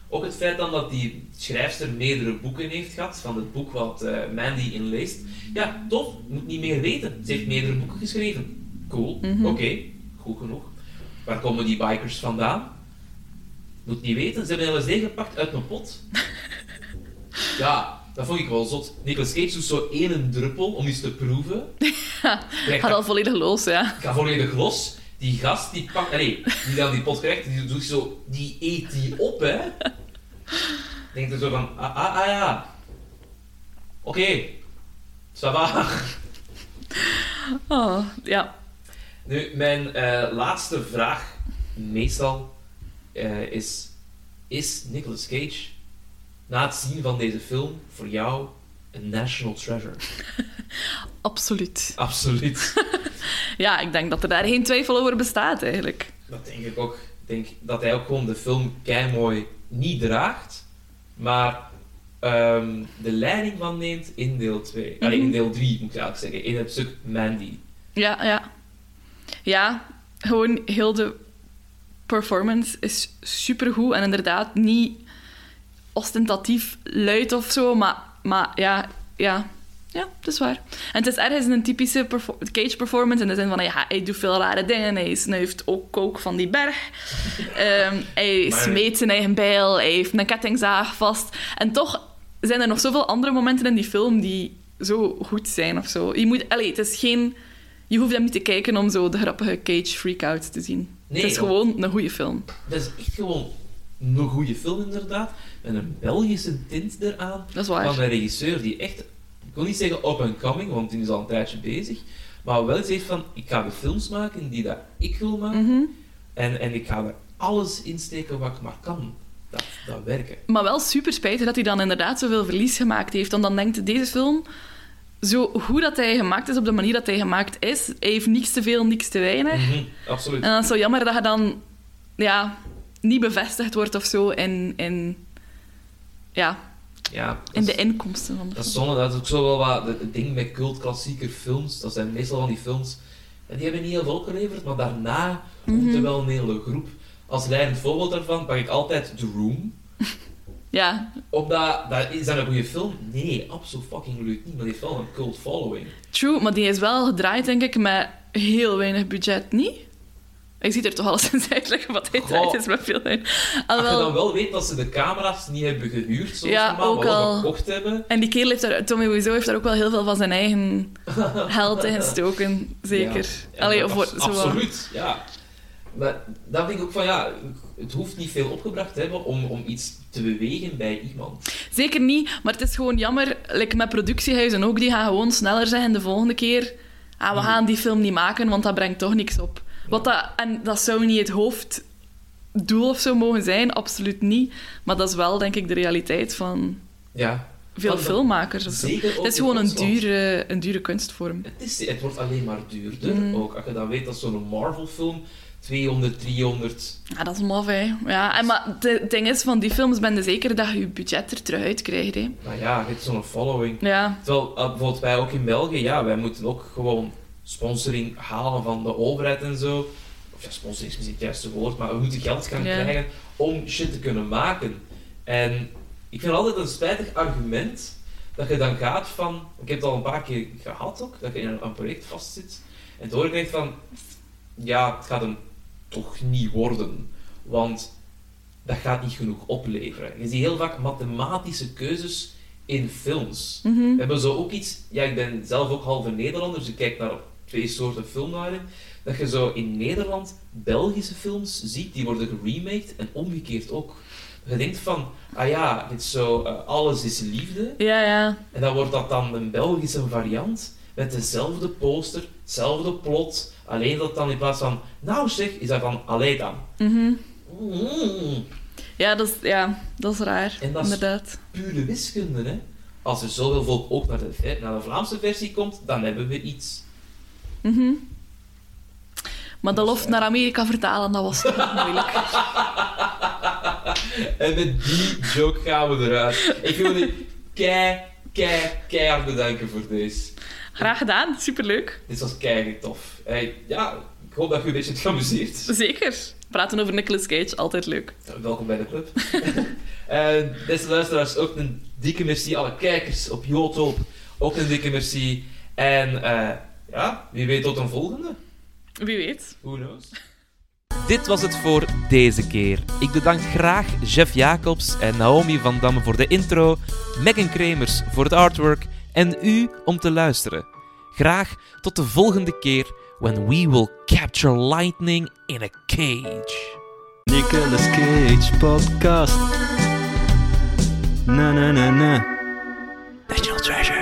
Ook het feit dan dat die schrijfster meerdere boeken heeft gehad, van het boek wat eh, Mandy inleest. Ja, tof, moet niet meer weten. Ze heeft meerdere boeken geschreven. Cool, Mhm. oké, goed genoeg. Waar komen die bikers vandaan? Moet niet weten, ze hebben LSD gepakt uit mijn pot. [LAUGHS] ja, dat vond ik wel zot. Nicolas Cage doet zo één druppel om iets te proeven. [LAUGHS] Krijgt Gaat al volledig los, ja. ik ga volledig los. Die gast, die pakt... Nee, die dan die pot krijgt, die doet zo... Die eet die op, hè. [LAUGHS] Denkt er zo van... Ah, ah, ah ja. Oké. Va. Oh, ja. Nu, mijn eh, laatste vraag, meestal, eh, is... Is Nicolas Cage, na het zien van deze film, voor jou een national treasure? [LAUGHS] Absoluut. Absoluut. [LAUGHS] Ja, ik denk dat er daar geen twijfel over bestaat, eigenlijk. Dat denk ik ook. Ik denk dat hij ook gewoon de film mooi niet draagt, maar ehm, de leiding van neemt in deel 2. Allee, in deel 3 moet ik eigenlijk zeggen, in het stuk Mandy. Ja, ja. Ja, gewoon heel de performance is supergoed en inderdaad niet ostentatief luid of zo, maar, maar ja, ja, ja, dat is waar. En het is ergens een typische perfor- Cage-performance in de zin van, ja, hij doet veel rare dingen, hij snuift ook kook van die berg, [LAUGHS] Ehm, hij Maar- smeet zijn eigen bijl, hij heeft een kettingzaag vast. En toch zijn er nog zoveel andere momenten in die film die zo goed zijn of zo. Je moet, allee, het is geen... Je hoeft hem niet te kijken om zo de grappige Cage freakouts te zien. Nee, het is want- gewoon een goede film. Dat is echt gewoon een goede film, inderdaad. Met een Belgische tint eraan. Dat is waar. Van een regisseur die echt, ik wil niet zeggen up and coming, want die is al een tijdje bezig. Maar wel heeft van, ik ga de films maken die dat ik wil maken. Mhm. En, en ik ga er alles insteken wat ik maar kan. Dat, dat werken. Maar wel super spijtig dat hij dan inderdaad zoveel verlies gemaakt heeft. Want dan denkt deze film, zo goed dat hij gemaakt is op de manier dat hij gemaakt is, hij heeft niks te veel, niks te weinig. Mhm, absoluut. En dan is het zo jammer dat je dan ja, niet bevestigd wordt of zo in, in, ja, Ja, in de inkomsten van de Dat is film. zonde, dat is ook zo wel wat het ding met cult-klassieker films. Dat zijn meestal van die films, en die hebben niet heel veel opgeleverd, maar daarna komt Mhm. er wel een hele groep. Als leidend voorbeeld daarvan pak ik altijd The Room. Ja, Omdat, dat, is dat een goede film? Nee, absoluut fucking niet, maar die heeft wel een cult following. true, maar die is wel gedraaid, denk ik, met heel weinig budget, niet? Ik zie er toch alles in uitleggen [LAUGHS] wat hij draait is met veel weinig. Als je dan Alhoewel, wel weet dat ze de camera's niet hebben gehuurd, zoals Ja, ook maar al. gekocht hebben. en die kerel heeft daar, Tommy Wiseau heeft daar ook wel heel veel van zijn eigen [LAUGHS] geld in gestoken, zeker. Ja, Allee, of absoluut, ja. Maar dan denk ik ook van, ja, het hoeft niet veel opgebracht te hebben om, om iets te bewegen bij iemand. Zeker niet, maar het is gewoon jammer. Like met productiehuizen ook, die gaan gewoon sneller zeggen de volgende keer. Ah, we Mhm. gaan die film niet maken, want dat brengt toch niks op. Wat dat, en dat zou niet het hoofddoel of zo mogen zijn, absoluut niet. Maar dat is wel, denk ik, de realiteit van Ja. veel filmmakers. Of zo. Het is gewoon een dure, een dure kunstvorm. Het, is, het wordt alleen maar duurder. Mhm. Ook als je dan weet dat zo'n Marvel-film 200, 300... Ja, dat is maf, hè. Ja, en, maar het ding is, van die films ben je zeker dat je je budget er terug uit krijgt, hè. Nou ja, je hebt zo'n following. Ja, Terwijl eh, bijvoorbeeld wij ook in België, ja, wij moeten ook gewoon sponsoring halen van de overheid en zo. Of ja, sponsoring is misschien het juiste woord, maar we moeten geld gaan Ja. krijgen om shit te kunnen maken. En ik vind altijd een spijtig argument dat je dan gaat van... Ik heb het al een paar keer gehad ook, dat je in een, een project vastzit. En echt van... Ja, het gaat hem toch niet worden. Want dat gaat niet genoeg opleveren. Je ziet heel vaak mathematische keuzes in films. Mhm. We hebben zo ook iets... Ja, ik ben zelf ook halve Nederlander, dus ik kijk naar twee soorten film daarin. Dat je zo in Nederland Belgische films ziet, die worden geremaked en omgekeerd ook. Je denkt van, ah ja, dit zo, eh, alles is liefde. Ja, ja. En dan wordt dat dan een Belgische variant met dezelfde poster, hetzelfde plot. Alleen dat dan in plaats van, nou zeg, is dat van, allee dan. Mhm. Mm, Ja, dat is, ja, dat is raar. En dat is- Inderdaad. pure wiskunde, hè. Als er zoveel volk ook naar de, naar de Vlaamse versie komt, dan hebben we iets. Mhm. Maar de loft naar Amerika vertalen, dat was toch [LAUGHS] moeilijk. [LAUGHS] En met die joke gaan we eruit. Ik wil jullie kei, kei, keihard bedanken voor deze. Graag gedaan, superleuk. Dit was keihard tof. Hey, ja, ik hoop dat je een beetje hebt geamuseerd. Zeker. Praten over Nicolas Cage, altijd leuk. Welkom bij de club. [LAUGHS] En beste luisteraars, ook een dikke merci. Alle kijkers op YouTube, ook een dikke merci. En eh, ja, wie weet tot een volgende. Wie weet. Who knows? [LAUGHS] Dit was het voor deze keer. Ik bedank graag Jeff Jacobs en Naomi van Damme voor de intro, Megan Kremers voor het artwork en u om te luisteren. Graag tot de volgende keer when we will capture lightning in a cage. Nicolas Cage podcast. Na na na na. National treasure.